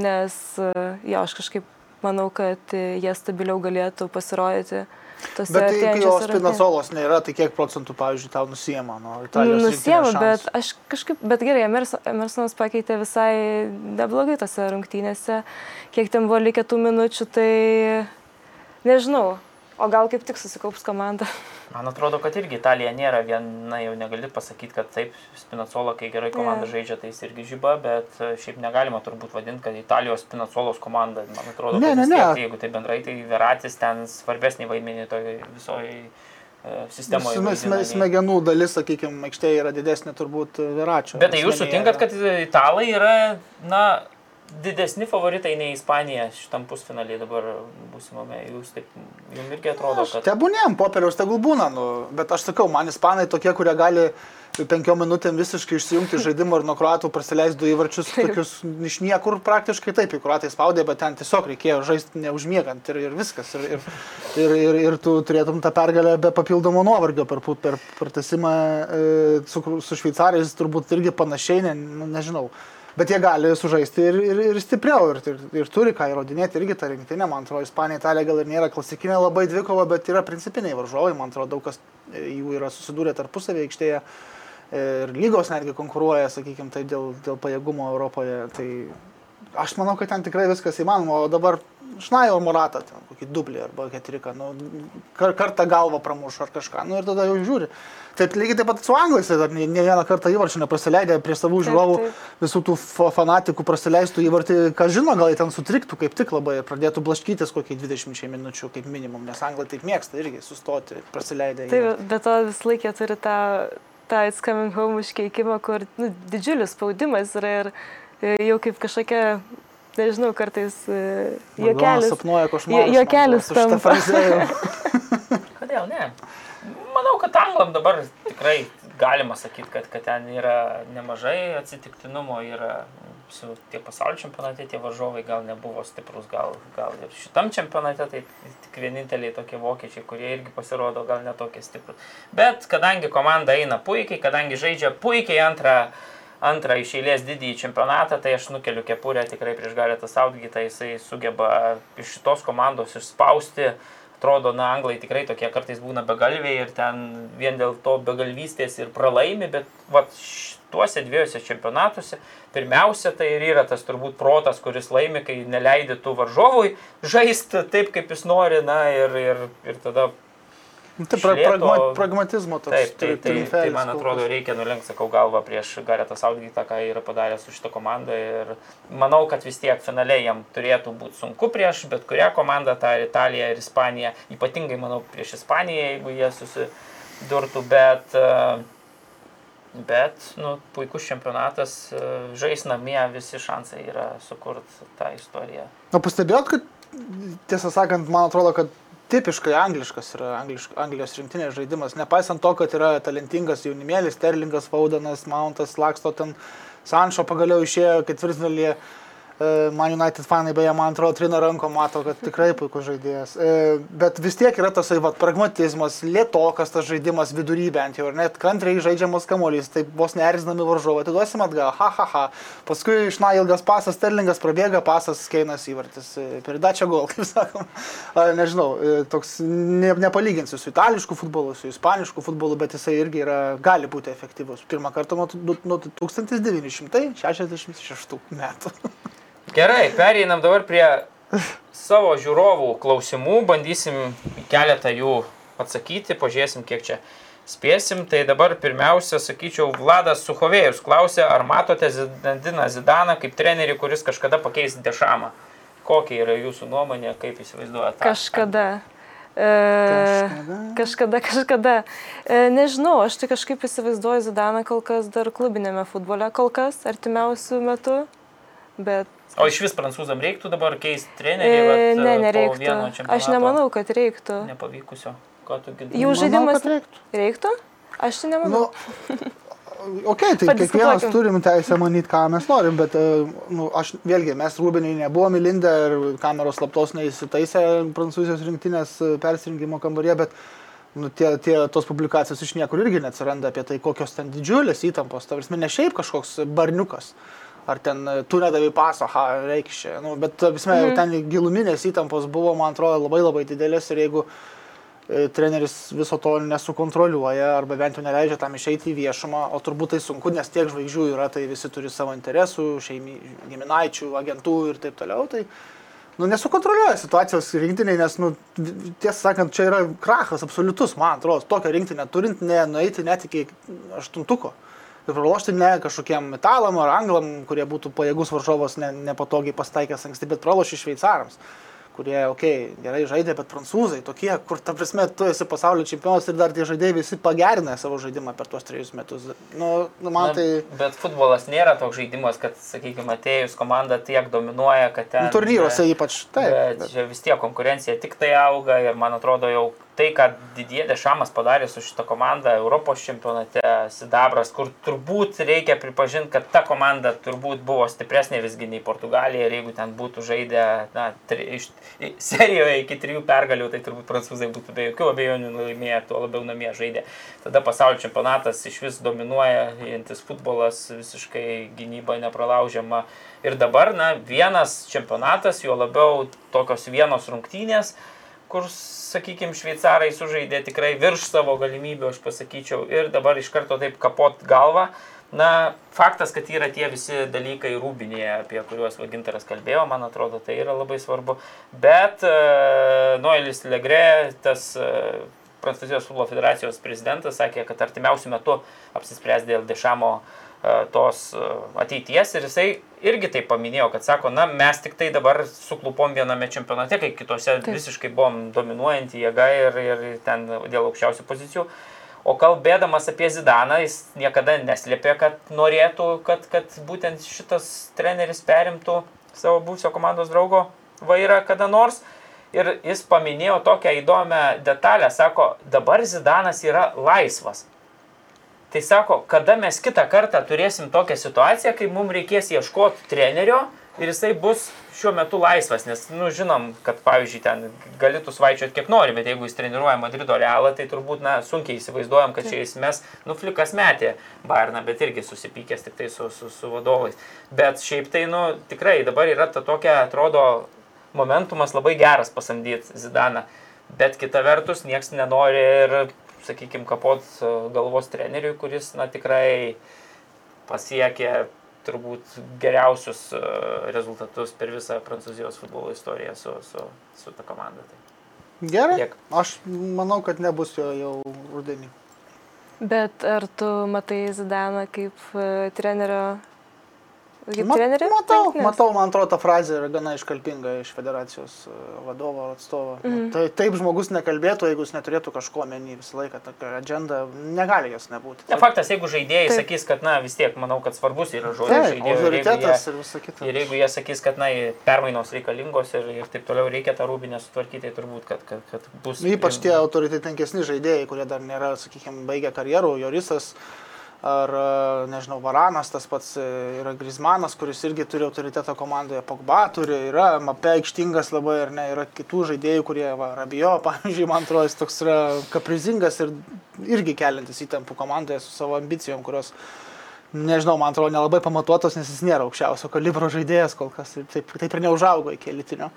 nes uh, jo, aš kažkaip manau, kad jie stabiliau galėtų pasirodyti. tose Bet tai, kai jos pinacolos nėra, tai kiek procentų, pavyzdžiui, tau Italijos? Nusiemu, rinktinės bet aš kažkaip, bet gerai, Emerso- Emersonas pakeitė visai neblogai tose rungtynėse, kiek ten buvo likę tų minučių, tai nežinau, o gal kaip tik susikaups komanda. Man atrodo, kad irgi Italija nėra viena, jau negali pasakyti, kad taip, Spinacola, kai gerai komanda Jo. žaidžia, tai jis irgi žyba, bet e, šiaip negalima turbūt vadinti, kad Italijos Spinacolos komanda, man atrodo, Ne, ne, ne. tiek, jeigu tai bendrai, tai Veratis ten svarbesnį vaidmenį toje visoje sistemoje. Sme- sme- Smegenų dalis, sakykime, aikštėje yra didesnė turbūt Viračio. Bet tai jūs sutinkat, kad italai yra, na, didesni favoritai nei Ispanija šitam pusfinaliai dabar būsimame. Jūs taip, jums irgi atrodo, kad... Tebūnėm, popieriaus tegul būna, nu, bet aš sakau, man ispanai tokie, kurie gali penkiom minutėm visiškai išsijungti žaidimą ir nuo kruatų prasileisti du įvarčius, tokius iš niekur praktiškai taip, į kruatai spaudė, bet ten tiesiog reikėjo žaisti neužmiegant ir, ir viskas. Ir, ir, ir, ir, ir tu turėtum tą pergalę be papildomo nuovargio per, per, per tasimą e, su, su šveicarais, turbūt irgi panašiai, ne, nu, nežinau. Bet jie gali sužaisti ir, ir, ir stipriau, ir, ir, ir turi ką įrodinėti, irgi ta rinktinė, man atrodo, Ispanija, Italija gal ir nėra klasikinė labai dvikova, bet yra principiniai varžovai, man atrodo, daug kas e, jų yra susidūrę tarpusavį aikštėje ir lygos netgi konkuruoja, sakykime, tai dėl, dėl pajėgumo Europoje. Tai aš manau, kad ten tikrai viskas įmanoma, o dabar Šnajo Muratą, ten kokį dublį arba keturiką, nu, kar, kartą galvą pramuš ar kažką, nu ir tada jau žiūri. Taip lygiai taip pat su anglais, tai dar ne, ne vieną kartą įvarčių neprasileidė prie savų Taip, žiūrovų, taip. visų tų fa- fanatikų prasileistų įvartį, ką žino, gal jie ten sutriktų kaip tik labai ir pradėtų blaškytis kokį 20 minučių kaip minimum, nes anglai taip mėgsta irgi sustoti, prasileidę. Tai įvartį. be to vis laikė turi tą tą It's Coming Home užkeikimą, kur nu, didžiulis spaudimas yra ir e, jau kaip kažkokia, nežinau, kartais e, juokelis. Sapnuoja košmarus. Jo- juokelis tampa. Kodėl ne? Manau, kad anglam dabar tikrai galima sakyti, kad, kad ten yra nemažai atsitiktinumo, yra su tie pasaulio čempionate tie varžovai gal nebuvo stiprus, gal, gal ir šitam čempionate tai tik vieninteliai tokie vokiečiai, kurie irgi pasirodo gal netokie stiprus. Bet kadangi komanda eina puikiai, kadangi žaidžia puikiai antrą, antrą iš eilės didįjį čempionatą, tai aš nukeliu kepurę tikrai prieš Garetą Saudgytą, jisai sugeba iš šitos komandos išspausti. Atrodo, na, anglai tikrai tokie kartais būna begalviai ir ten vien dėl to begalvystės ir pralaimi, bet va, tuose dviejose čempionatuose pirmiausia tai ir yra tas turbūt protas, kuris laimi, kai neleidi tų varžovui žaisti taip, kaip jis nori, na, ir, ir, ir tada Tai pra, pragma, pragmatizmo toks. Taip, tai, tai, tai triumfelis man atrodo reikia nulenkti, sakau, galvą prieš Garetą Saudgytą, ką yra padaręs su šitą komandą. Ir manau, kad vis tiek finaliai jam turėtų būti sunku prieš bet kurią komandą, tą ir Italiją ir Ispaniją. Ypatingai, manau, prieš Ispaniją, jeigu jie susidurtų, bet, e, bet nu, puikus čempionatas, e, žais namie, visi šansai yra sukurti tą istoriją. O pastebėjot, kad tiesą sakant, man atrodo, kad tipiškai angliškas yra anglišk, Anglijos rinktinės žaidimas. Nepaisant to, kad yra talentingas jaunimėlis, Sterlingas, Vaudanas, Mountas, Laksto ten, Sanšo pagaliau išėjo ketvirtfinalyje. E, Man United fanai beje, man atrodo, trina ranko, mato, kad tikrai puikus žaidėjas. E, Bet vis tiek yra tasai vat, pragmatizmas, lietokas tas žaidimas vidury bent jau, ir net kantriai žaidžiamas kamuolys, tai vos nerzinami varžovai, atiduosim atgal, ha, ha, ha. Paskui iš na ilgas pasas, Sterlingas prabėga, pasas Keinas įvartis, e, peridačia gol, kaip sakom. Nežinau, toks ne, nepalyginsiu su itališku futbolu, su ispanišku futbolu, bet jisai irgi yra, gali būti efektyvus. Pirmą kartą nuo, nuo 1966 metų. Gerai, pereinam dabar prie savo žiūrovų klausimų, bandysim keletą jų atsakyti, pažiūrėsim, kiek čia spėsim. Tai dabar pirmiausia, sakyčiau, Vladas Suchovėjus klausė, ar matote Zinediną Zidaną kaip trenerį, kuris kažkada pakeis Dešamą. Kokia yra jūsų nuomonė, kaip įsivaizduojate? Kažkada. E, kažkada, kažkada. E, nežinau, aš tai kažkaip įsivaizduoju Zidaną kol kas dar klubinėme futbole, kol kas artimiausių metų. Bet O iš vis prancūzam reiktų dabar keisti trenerį? e, vat, ne, nereiktų. Aš nemanau, kad reiktų. Nepavykusio. Jų Manau, žaidimas kad reiktų. reiktų? Aš tai nemanau. Nu, ok, tai Padiskutuokim. kiekvienas turim teisę manyti, ką mes norim, bet e, nu, aš vėlgi, mes rūbiniai nebuvome įlindę ir kameros slaptos neįsitaisę prancūzijos rinktinės e, persirinkimo kambaryje, bet nu, tie, tie, tos publikacijos iš niekur irgi neatsiranda apie tai, kokios ten didžiulės įtampos, ta prasme, ne šiaip kažkoks barniukas. Ar ten e, tu nedavai paso, ha, reikia čia. Nu, bet, prasme, mhm. ten giluminės įtampos buvo, man atrodo, labai labai didelės ir jeigu e, treneris viso to nesukontroliuoja arba bent jau neleidžia tam išeiti į viešumą, o turbūt tai sunku, nes tiek žvaigždžių yra, tai visi turi savo interesų, šeimi, giminaičių, agentų ir taip toliau. Tai, nu, nesukontroliuoja situacijos rinktiniai, nes, nu, tiesą sakant, čia yra krachas absoliutus, man atrodo, tokią rinktinę turint, ne nueiti net iki aštuntuko. Ir pralošti ne kažkokiem metalam ar anglam, kurie būtų pajėgus varžovas ne, nepatogiai pastaikęs anksti, bet pralošti šveicarams kurie, okei, okay, gerai žaidė, bet prancūzai tokie, kur, ta prasme, tu esi pasaulio čempionas ir dar tie žaidėjai visi pagerina savo žaidimą per tuos trejus metus. Nu, nu man tai... Na, bet futbolas nėra toks žaidimas, kad, sakykime, atėjus komanda tiek dominuoja, kad ten... Turnyruose ypač taip. Bet Bet, vis tiek konkurencija tik tai auga ir man atrodo jau tai, ką Didie Dešamas padarė su šita komanda Europos čempionate, Sidabras, kur turbūt reikia pripažinti, kad ta komanda turbūt buvo stipresnė visgi nei Portugalija ir jeigu ten būtų žaidę na, tri, iš, serijoje iki trijų pergalių, tai turbūt prancūzai būtų be jokių abejonių laimėję, tuo labiau namie žaidė. Tada pasaulio čempionatas iš vis dominuojantis futbolas, visiškai gynyba nepralaužiama. Ir dabar, na, vienas čempionatas, jo labiau tokios vienos rungtynės, kur, sakykime, šveicarai sužaidė tikrai virš savo galimybių, aš pasakyčiau, ir dabar iš karto taip kapot galvą. Na, faktas, kad yra tie visi dalykai rūbinėje, apie kuriuos Vagintaras kalbėjo, man atrodo, tai yra labai svarbu. Bet uh, Noelis Legre, tas uh, Prancūzijos futbolo federacijos prezidentas, sakė, kad artimiausių metų apsispręs dėl Dešamo uh, tos uh, ateities ir jisai irgi tai paminėjo, kad sako, na, mes tik tai dabar suklupom viename čempionate, kai kitose Taip. visiškai buvom dominuojanti jėga ir, ir ten dėl aukščiausių pozicijų. O kalbėdamas apie Zidaną, jis niekada neslėpė, kad norėtų, kad, kad būtent šitas treneris perimtų savo būsio komandos draugo vairą kada nors. Ir jis paminėjo tokią įdomią detalę, sako, dabar Zidanas yra laisvas. Tai sako, kada mes kitą kartą turėsim tokią situaciją, kai mums reikės ieškoti trenerio ir jisai bus šiuo metu laisvas, nes, nu, žinom, kad, pavyzdžiui, ten gali tu svaičioti kiek nori, bet jeigu jis treniruoja Madrido realą, tai turbūt, na, sunkiai įsivaizduojam, kad čia jis mes, nu, flikas metė Bairną, bet irgi susipykęs tik tai su, su, su vadovais. Bet šiaip tai, nu, tikrai dabar yra ta tokia, atrodo, momentumas labai geras pasamdyti Zidaną, bet kita vertus, nieks nenori ir, sakykime, kapot e, galvos treneriui, kuris, na, tikrai pasiekė turbūt geriausius e, rezultatus per visą Prancūzijos futbolo istoriją su, su, su ta komanda. Tai. Gerai. Tiek. Aš manau, kad nebus jo jau rudenį. Bet ar tu matai Zidaną kaip e, trenerio Kaip trenerį? Matau, matau, man atrodo, ta frazė yra gana iškalbinga iš federacijos e, vadovo ar atstovo. Mhm. Tai taip žmogus nekalbėtų, jeigu jis neturėtų kažko menį visą laiką, tokia agenda, negali jos nebūti. Ne faktas, jeigu žaidėjai Taip. sakys, kad, na, vis tiek, manau, kad svarbus yra žodis ir jeigu autoritetas jie- ir visa kita. Ir jeigu jie sakys, kad, na, permainos reikalingos ir, ir taip toliau reikia tą rūbinę sutvarkyti, tai turbūt, kad, kad, kad bus... Nu, Ypač tie autoritetingesni žaidėjai, kurie dar nėra, sakykime, baigę karjerų, Jorisas ar, e, nežinau, Varanas, tas pats e, yra Grismanas, kuris irgi turi autoritetą komandoje, Pogba turi, yra Mape aikštingas labai, ar ne, yra kitų žaidėjų, kurie, va, Rabijo, pavyzdžiui, man atrodo, jis toks yra kaprizingas ir irgi keliantis įtampų komandoje su savo ambicijom, kurios nežinau, man atrodo, nelabai pamatuotos, nes jis nėra aukščiausio kalibro žaidėjas kol kas ir taip, taip ir neužaugo iki elitinio.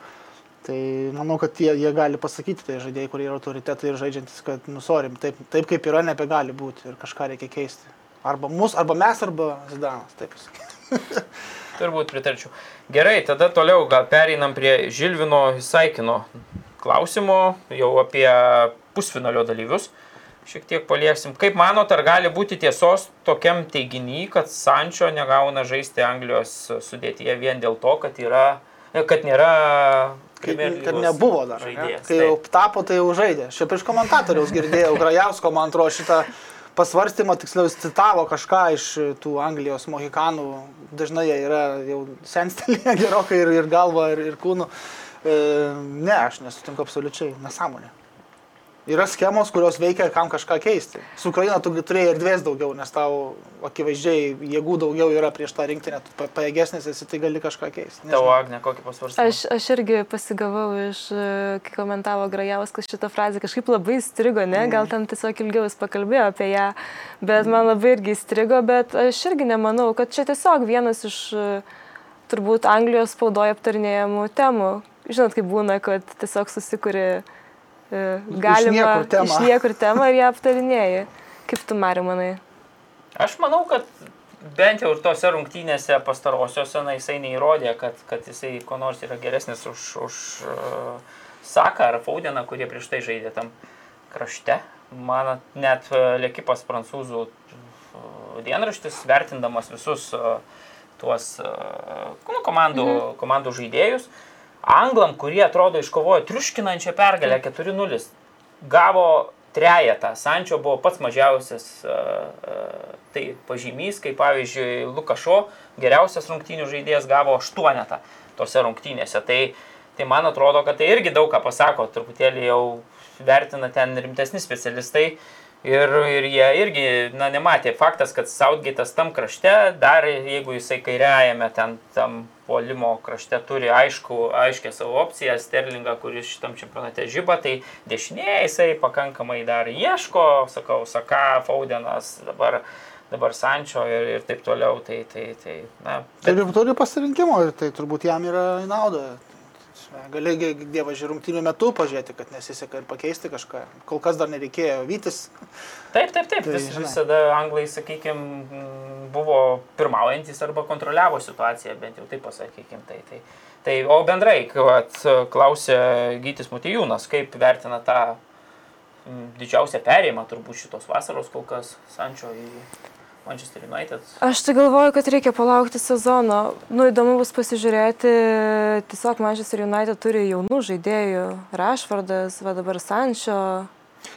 Tai manau, kad jie, jie gali pasakyti, tai žaidėjai, kurie yra autoritetai ir žaidžiantis, kad nusorim, taip, taip kaip yra, nebegali būti ir kažką reikia keisti. Arba mus, arba mes, arba Zidanas, taip pasakyt. Turbūt pritarčiau. Gerai, tada toliau gal pereinam prie Žilvino Isaikino klausimo, jau apie pusfinalio dalyvius. Šiek tiek palieksim. Kaip manot, ar gali būti tiesos tokiam teiginy, kad Sančio negauna žaisti Anglijos sudėtyje vien dėl to, kad, yra, kad nėra... Kai, kad lygos nebuvo dar. Ne? žaidėjas. Kai jau Taip. tapo, tai jau žaidė. Šiaip iš komentatoriaus girdėjau, Grajausko, man atrodo, šitą pasvarstymą, tiksliau, jis citavo kažką iš tų Anglijos mohikanų. Dažnai jie yra jau senstelėje gerokai ir, ir galva, ir, ir kūnu. E, ne, aš nesutinku absoliučiai. Nesąmonė. Yra schemos, kurios veikia, kam kažką keisti. Su Ukraina tu turėjai erdvės daugiau, nes tau akivaizdžiai jėgų daugiau yra prieš tą rinktinę, tu pa- pajėgesnis esi, tai gali kažką keisti. Nežinau. Tavo Agne, kokį pasvarstymą? Aš, aš irgi pasigavau iš, e, kai komentavo Grajauskas šitą frazę, kažkaip labai įstrigo, ne, gal ten tiesiog ilgiau jis pakalbėjo apie ją, bet man labai irgi įstrigo, bet aš irgi nemanau, kad čia tiesiog vienas iš e, turbūt Anglijos spaudoje aptarinėjamų temų. Žinot, kaip būna, kad tiesiog susikuri e, galima niekur temą. iš niekur temą ir ją aptarinėjai. Kaip tu, Mari, manai? Aš manau, kad bent jau ir tose rungtynėse pastarosiuose, na, jisai neįrodė, kad, kad jisai ko nors yra geresnis už, už uh, Saką ar Faudeną, kurie prieš tai žaidė tam krašte. Man net uh, Lekipas prancūzų uh, dienraštis, vertindamas visus uh, tuos uh, nu, komandų, mhm. komandų žaidėjus, Anglam, kurie atrodo iškovojo triuškinančią pergalę 4-0, gavo trejetą. Sančio buvo pats mažiausias uh, uh, tai pažymys, kaip pavyzdžiui Lukašo geriausias rungtynių žaidėjas gavo aštuonetą tose rungtynėse. Tai, tai man atrodo, kad tai irgi daug ką pasako, truputėlį jau vertina ten rimtesni specialistai. Ir, ir jie irgi, na, nematė. Faktas, kad Southgate'as tam krašte, dar jeigu jisai kairiajame ten tam puolimo krašte turi aišku, aiškę savo opciją, Sterlingą, kuris šitam čempionate žyba, tai dešinėje jisai pakankamai dar ieško, sakau, Saka, Faudenas, dabar, dabar Sančio ir, ir taip toliau. Tai, tai, tai, na, Turi, turi pasirinkimo ir tai turbūt jam yra į naudą. Gali gi- dievo žirungtinių metų pažiūrėti, kad nesiseka ir pakeisti kažką. Kol kas dar nereikėjo vytis. Taip, taip, taip. Tai, Vis, žinai. visada anglai, sakykime, buvo pirmaujantis arba kontroliavo situaciją, bent jau taip pasakykime. Tai, tai, tai, o bendrai, kad klausė Gytis Mutijūnas, kaip vertina tą didžiausią perėjimą turbūt šitos vasaros kol kas Sančio į Manchester United. Aš tai galvoju, kad reikia palaukti sezono. Nu, įdomu bus pasižiūrėti. Tiesiog Manchester United turi jaunų žaidėjų. Rashfordas, va dabar Sančio.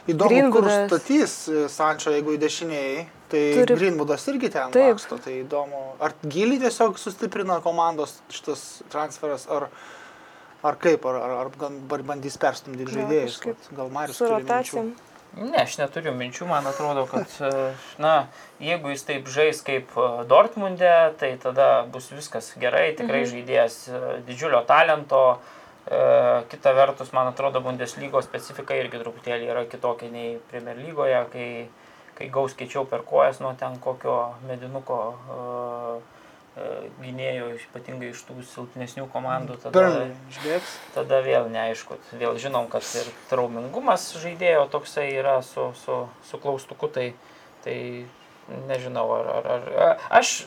Įdomu, kur Greenwoodas. statys e, Sančio, jeigu į dešiniai, tai Turi-. Greenwoodas irgi ten Taip. laksto, tai įdomu. Ar gilį tiesiog sustiprina komandos šitas transferas, ar, ar kaip, ar, ar, ar bandys perstumdyti Gal žaidėjus, gal Marius Su turi minčių. Ne, aš neturiu minčių, man atrodo, kad, e, na, jeigu jis taip žais kaip e, Dortmunde, tai tada bus viskas gerai, tikrai žaidėjas e, didžiulio talento. Kita vertus, man atrodo, Bundeslygos specifika irgi truputėlį yra kitokia nei Premier lygoje, kai, kai gaus keičiau per kojas nuo ten kokio medinuko e, gynėjo, ypatingai iš tų silpnesnių komandų. Tada, tada vėl neaišku, vėl žinom, kad ir traumingumas žaidėjo toksai yra su, su, su klaustuku, tai, tai nežinau, ar, ar, ar aš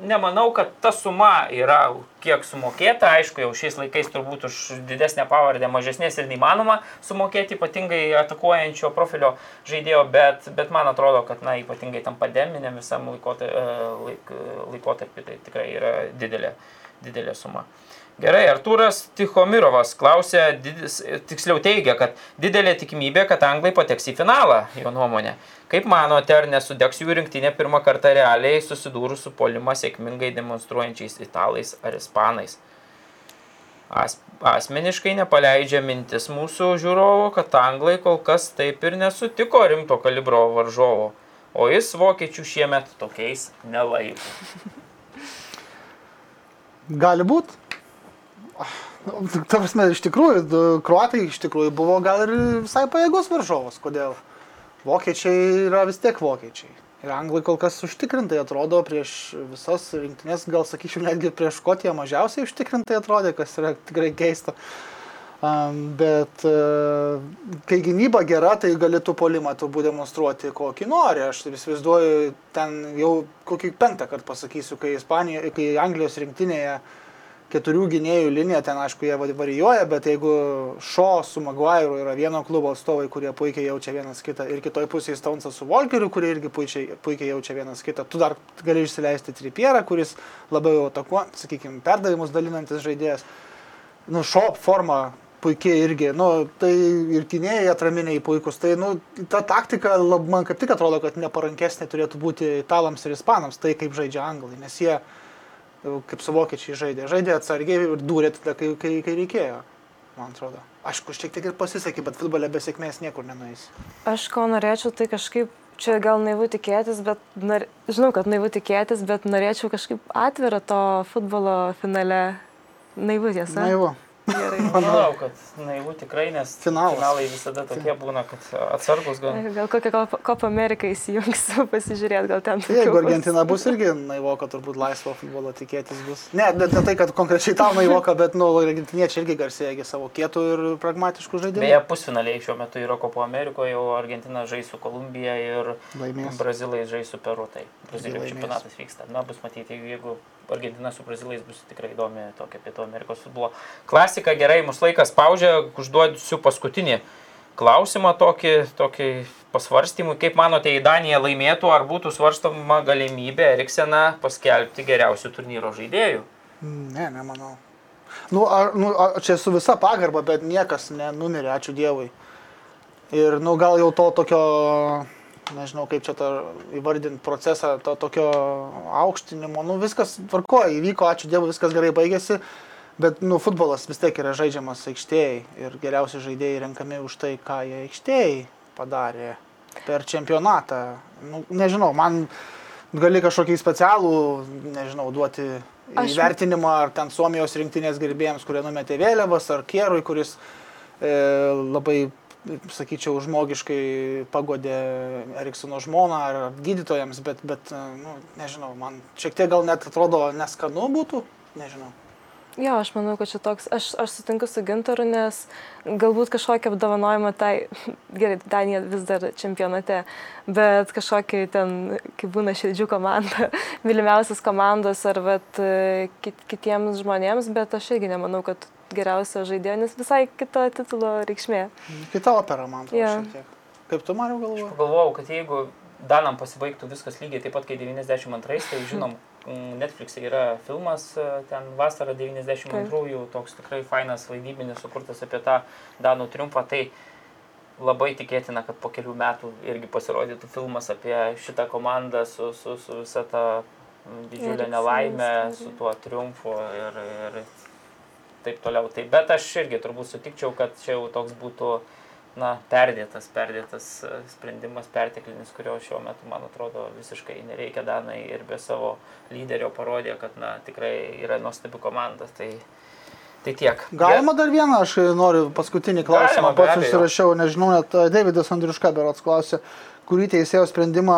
nemanau, kad ta suma yra kiek sumokėta, aišku, jau šiais laikais turbūt už didesnę pavardę mažesnės ir neįmanoma sumokėti, ypatingai atakuojančio profilio žaidėjo, bet, bet man atrodo, kad, na, ypatingai tam pandeminiam visam laikotarpiu, laik, laikotarpiu tai tikrai yra didelė, didelė suma. Gerai, Artūras Tichomirovas klausė, didis, tiksliau teigia, kad didelė tikimybė, kad anglai pateks į finalą, jo nuomonė. Kaip manote, ar nesudegs jų rinktinė pirmą kartą realiai susidūrus su polimą sėkmingai demonstruojančiais italais ar ispanais? As, asmeniškai nepaleidžia mintis mūsų žiūrovo, kad anglai kol kas taip ir nesutiko rimto kalibro varžovo, o jis vokiečių šiemet tokiais nelaiko. Gali būti. Ta prasme, iš tikrųjų, kruatai iš tikrųjų buvo gal ir visai pajėgus varžovas. Kodėl? Vokiečiai yra vis tiek vokiečiai. Ir anglai kol kas užtikrintai atrodo prieš visas rinktinės, gal sakyčiau, netgi prieš Škotiją mažiausiai užtikrintai atrodė, kas yra tikrai keista. Um, bet uh, kai gynyba gera, tai galėtų polimą turbūt demonstruoti kokį nori. Aš taip įsivaizduoju, ten jau kokį penktą kartą pasakysiu, kai, Ispanija, kai Anglijos rinktinėje keturių gynėjų linija, ten aišku jie va- varijuoja, bet jeigu Šo su Maguire yra vieno klubo atstovai, kurie puikiai jaučia vienas kitą, ir kitoj pusėje Stonesas su Volkeriu, kurie irgi puikiai, puikiai jaučia vienas kitą, tu dar gali išsileisti Tripierą, kuris labiau atakuo, sakykime, perdavimus dalinantis žaidėjas. Nu, Šo forma puikiai irgi, nu, tai ir kinėjai atraminiai puikus, tai, nu, ta taktika, lab, man kaip tik atrodo, kad neparankesnė turėtų būti italams ir ispanams, tai kaip žaidžia anglai, nes jie kaip su vokiečiai žaidė. Žaidė atsargiai ir dūrė tada, kai, kai, kai reikėjo, man atrodo. Aišku, šiek tiek ir pasisekė, bet futbole be sėkmės niekur nenueis. Aš ko norėčiau, tai kažkaip čia gal naivu tikėtis, bet nor... žinau, kad naivu tikėtis, bet norėčiau kažkaip atvirą to futbolo finale. Naivu tiesa. Naivu. Gerai. Manau, kad naivu tikrai, nes Finalas. finalai visada tokie būna, kad atsargus gan. Gal kokią Kop- Kopa Ameriką įsijungsiu, pasižiūrėti, gal ten. Jeigu. Argentina bus irgi naivoka, turbūt laisvo futbolo tikėtis bus. Ne, ne, ne tai, kad konkrečiai tau naivoka, bet, nu, argentiniečiai irgi garsėja savo kietų ir pragmatiškų žaidimų. Beje, pusfinaliai šiuo metu yra Kopo Amerikoje, o Argentina žais su Kolumbija ir Laimės. Brazilai žais su Peru. Tai Brazilijos laimės. čempionatas vyksta. Na, bus matyti, jeigu- jeigu Argentina su Brazilais bus tikrai įdomi tokia Pietų Amerikos futbolo. Klasika gerai, mūsų laikas paužė, užduosiu paskutinį klausimą tokį, tokį pasvarstymui. Kaip manote, į Daniją laimėtų, ar būtų svarstama galimybė Erikseną paskelbti geriausių turnyro žaidėjų? Ne, nemanau. Nu, ar, nu, ar, čia su visa pagarba, bet niekas nenumirė, ačiū Dievui. Ir, nu, gal jau to tokio, nežinau kaip čia tą įvardinti procesą, to tokio aukštinimo, nu, viskas tvarkoja, įvyko, ačiū Dievui, viskas gerai baigėsi. Bet, nu, futbolas vis tiek yra žaidžiamas aikštėjai ir geriausi žaidėjai renkami už tai, ką jie aikštėjai padarė per čempionatą. Nu, nežinau, man gali kažkokį specialų, nežinau, duoti Aš- įvertinimą ar ten Suomijos rinktinės gerbėjams, kurie numetė vėliavas, ar Kierui, kuris e, labai, sakyčiau, žmogiškai pagodė Eriksono žmoną ar gydytojams, bet, bet e, nu, nežinau, man šiek tiek gal net atrodo neskanu būtų, nežinau. Jo, aš manau, kad čia toks, aš, aš sutinku su Gintaru, nes galbūt kažkokį apdovanojimą tai, gerai, Danija vis dar čempionate, bet kažkokį ten, kaip būna širdžių komanda, mylimiausias komandos ar vat, e, kit, kitiems žmonėms, bet aš irgi nemanau, kad geriausio žaidėjo, nes visai kita titulo reikšmė. Kita opera, man atrodo, tiek. Kaip tu, Mariu, galvoji? Pagalvojau, kad jeigu Danam pasibaigtų viskas lygiai taip pat kaip 92, tai žinom, Netflix'e yra filmas, e, ten vasara 92-ųjų, toks tikrai fainas vaidybinis sukurtas apie tą Danų triumfą. Tai labai tikėtina, kad po kelių metų irgi pasirodytų filmas apie šitą komandą su, su, su visa ta didžiulė nelaimė, su tuo triumfu ir, ir taip toliau. Tai, bet aš irgi turbūt sutikčiau, kad čia jau toks būtų na, perdėtas, perdėtas e, sprendimas, perteklinis, kurio šiuo metu, man atrodo, visiškai nereikia. Danai ir be savo lyderio parodė, kad na, tikrai yra nuostabi komanda. Tai, tai tiek. Galima dar vieną, aš noriu paskutinį klausimą. Galima, Pats abejo. susirašiau, nežinau, net Davidas Andriuška berots klausė, kurį teisėjo sprendimą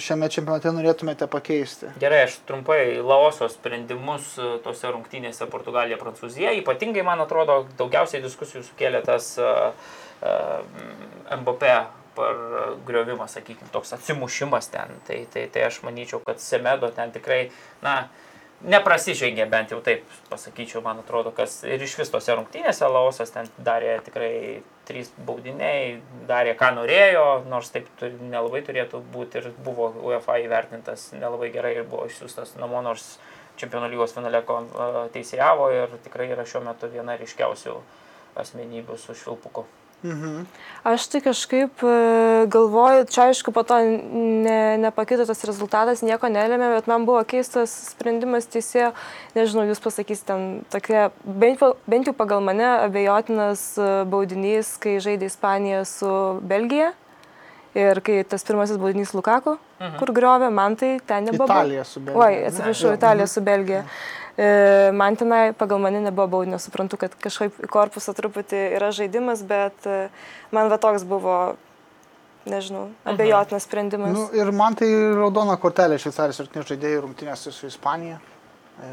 šiame čempionate norėtumėte pakeisti. Gerai, aš trumpai Laoso sprendimus e, tose rungtynėse Portugalija, Prancūzija. Ypatingai, man atrodo, daugiausiai diskusijų sukėlė tas uh, uh, MBP pargriovimas, sakykime, toks atsimušimas ten. Tai, tai, tai aš manyčiau, kad Semedo ten tikrai, na, neprasižengė bent jau taip, pasakyčiau, man atrodo, kas ir iš vis tose rungtynėse Laosas ten darė tikrai trys baudiniai, darė ką norėjo, nors taip nelabai turėtų būti ir buvo UEFA įvertintas nelabai gerai ir buvo išsiųstas namo, nors Čempionų lygos finale teisėjavo ir tikrai yra šiuo metu viena ryškiausių asmenybių su švilpuku. Aš tai kažkaip e, galvoju, čia aišku, po to ne, nepakito tas rezultatas, nieko nelėmė, bet man buvo keistas sprendimas teisėjo, nežinau, jūs pasakysite, ten tokia, bent, bent jau pagal mane, abejotinas e, baudinys, kai žaidė Ispanija su Belgija. Ir kai tas pirmasis baudinys Lukaku, mhm. kur griovė, man tai ten nebuvo. Italija su Belgija. Oi, atsiprašau, Italija su Belgija. E, Man tenai pagal mane nebuvo baudinio, suprantu, kad kažkaip korpusą truputį yra žaidimas, bet e, man va toks buvo, nežinau, abejotinas sprendimas. Nu, ir man tai raudona kortelė šveicarijos ir žaidėjų rungtynėse su Ispanija. E,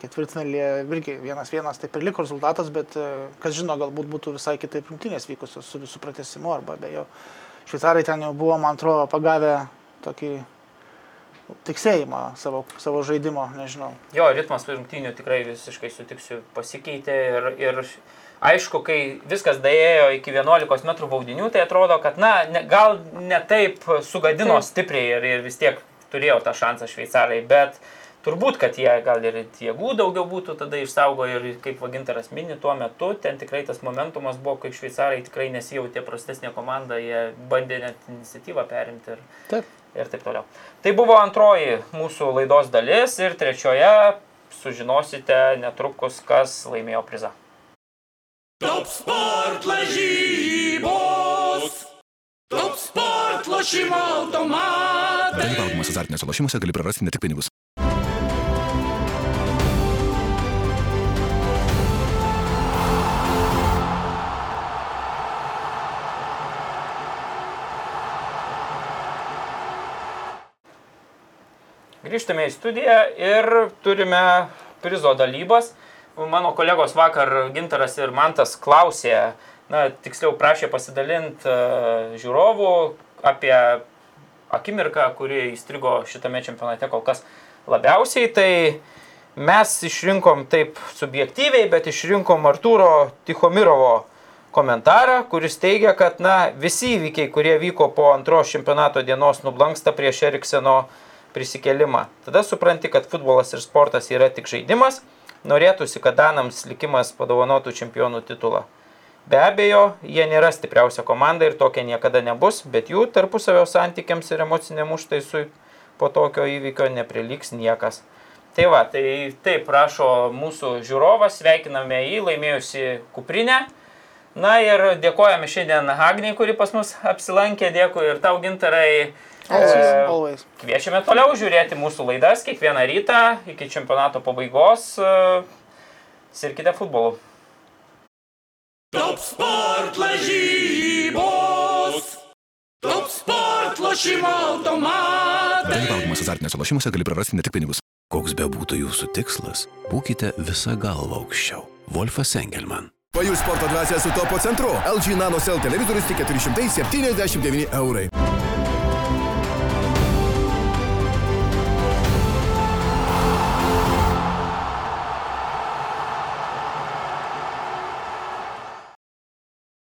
Ketvirtfinalėje irgi vienas vienas taip ir liko rezultatas, bet e, kas žino, galbūt būtų visai kitaip rungtynės vykusios su visų pratesimu arba be jo. Šveicarai ten jau buvo, man atrodo, pagavę tokį tiksėjimą savo, savo žaidimo, nežinau. Jo, ritmas rungtynių tikrai visiškai sutiksiu pasikeitė ir, ir aišku, kai viskas daėjo iki 11 m baudinių, tai atrodo, kad na, ne, gal ne taip sugadino Taip. stipriai ir, ir vis tiek turėjo tą šansą šveicarai, bet turbūt, kad jie gal ir jėgų daugiau būtų tada išsaugo ir kaip Vagintaras mini tuo metu, ten tikrai tas momentumas buvo, kai šveicarai tikrai nesijautė prastesnė komanda, jie bandė net iniciatyvą perimti ir, Taip. Ir taip toliau. Tai buvo antroji mūsų laidos dalis ir trečioje sužinosite netrukus, kas laimėjo prizą. Top sport lažybos. Top sport lošimo automatai. Dalyvaudamas azartiniuose lošimuose gali prarasti ne tik pinigus. Grįžtame į studiją ir turime prizo dalybas. Mano kolegos vakar Gintaras ir Mantas klausė, na, tiksliau prašė pasidalinti uh, žiūrovų apie akimirką, kuri įstrigo šitame čempionate kol kas labiausiai. Tai mes išrinkom taip subjektyviai, bet išrinkom Arturo Tichomirovo komentarą, kuris teigia, kad na, visi įvykiai, kurie vyko po antros čempionato dienos, nublanksta prieš Erikseno prisikelimą. Tada supranti, kad futbolas ir sportas yra tik žaidimas, norėtųsi, kad Danams likimas padovanotų čempionų titulą. Be abejo, jie nėra stipriausia komanda ir tokia niekada nebus, bet jų tarpusavio santykiams ir emociniam užtaisui po tokio įvykio nepriliks niekas. Tai va, tai taip rašo mūsų žiūrovas, sveikiname jį, laimėjusi kuprinę. Na ir dėkojame šiandien Agniai, kuri pas mus apsilankė, dėkui ir tau gintarai. Always. Always. Kviečiame toliau žiūrėti mūsų laidas kiekvieną rytą iki čempionato pabaigos. e, Sirkite futbolu. Top sport lažybos. Top sport lošimo automatai. Dalyvaudamas azartiniuose lošimuose gali prarasti ne tik pinigus. Koks bebūtų jūsų tikslas, būkite visą galvą aukščiau. Wolfas Engelman. Pajus sporto dvasia su topo centru. LG Nano Cell televizorius tik 479 eurai.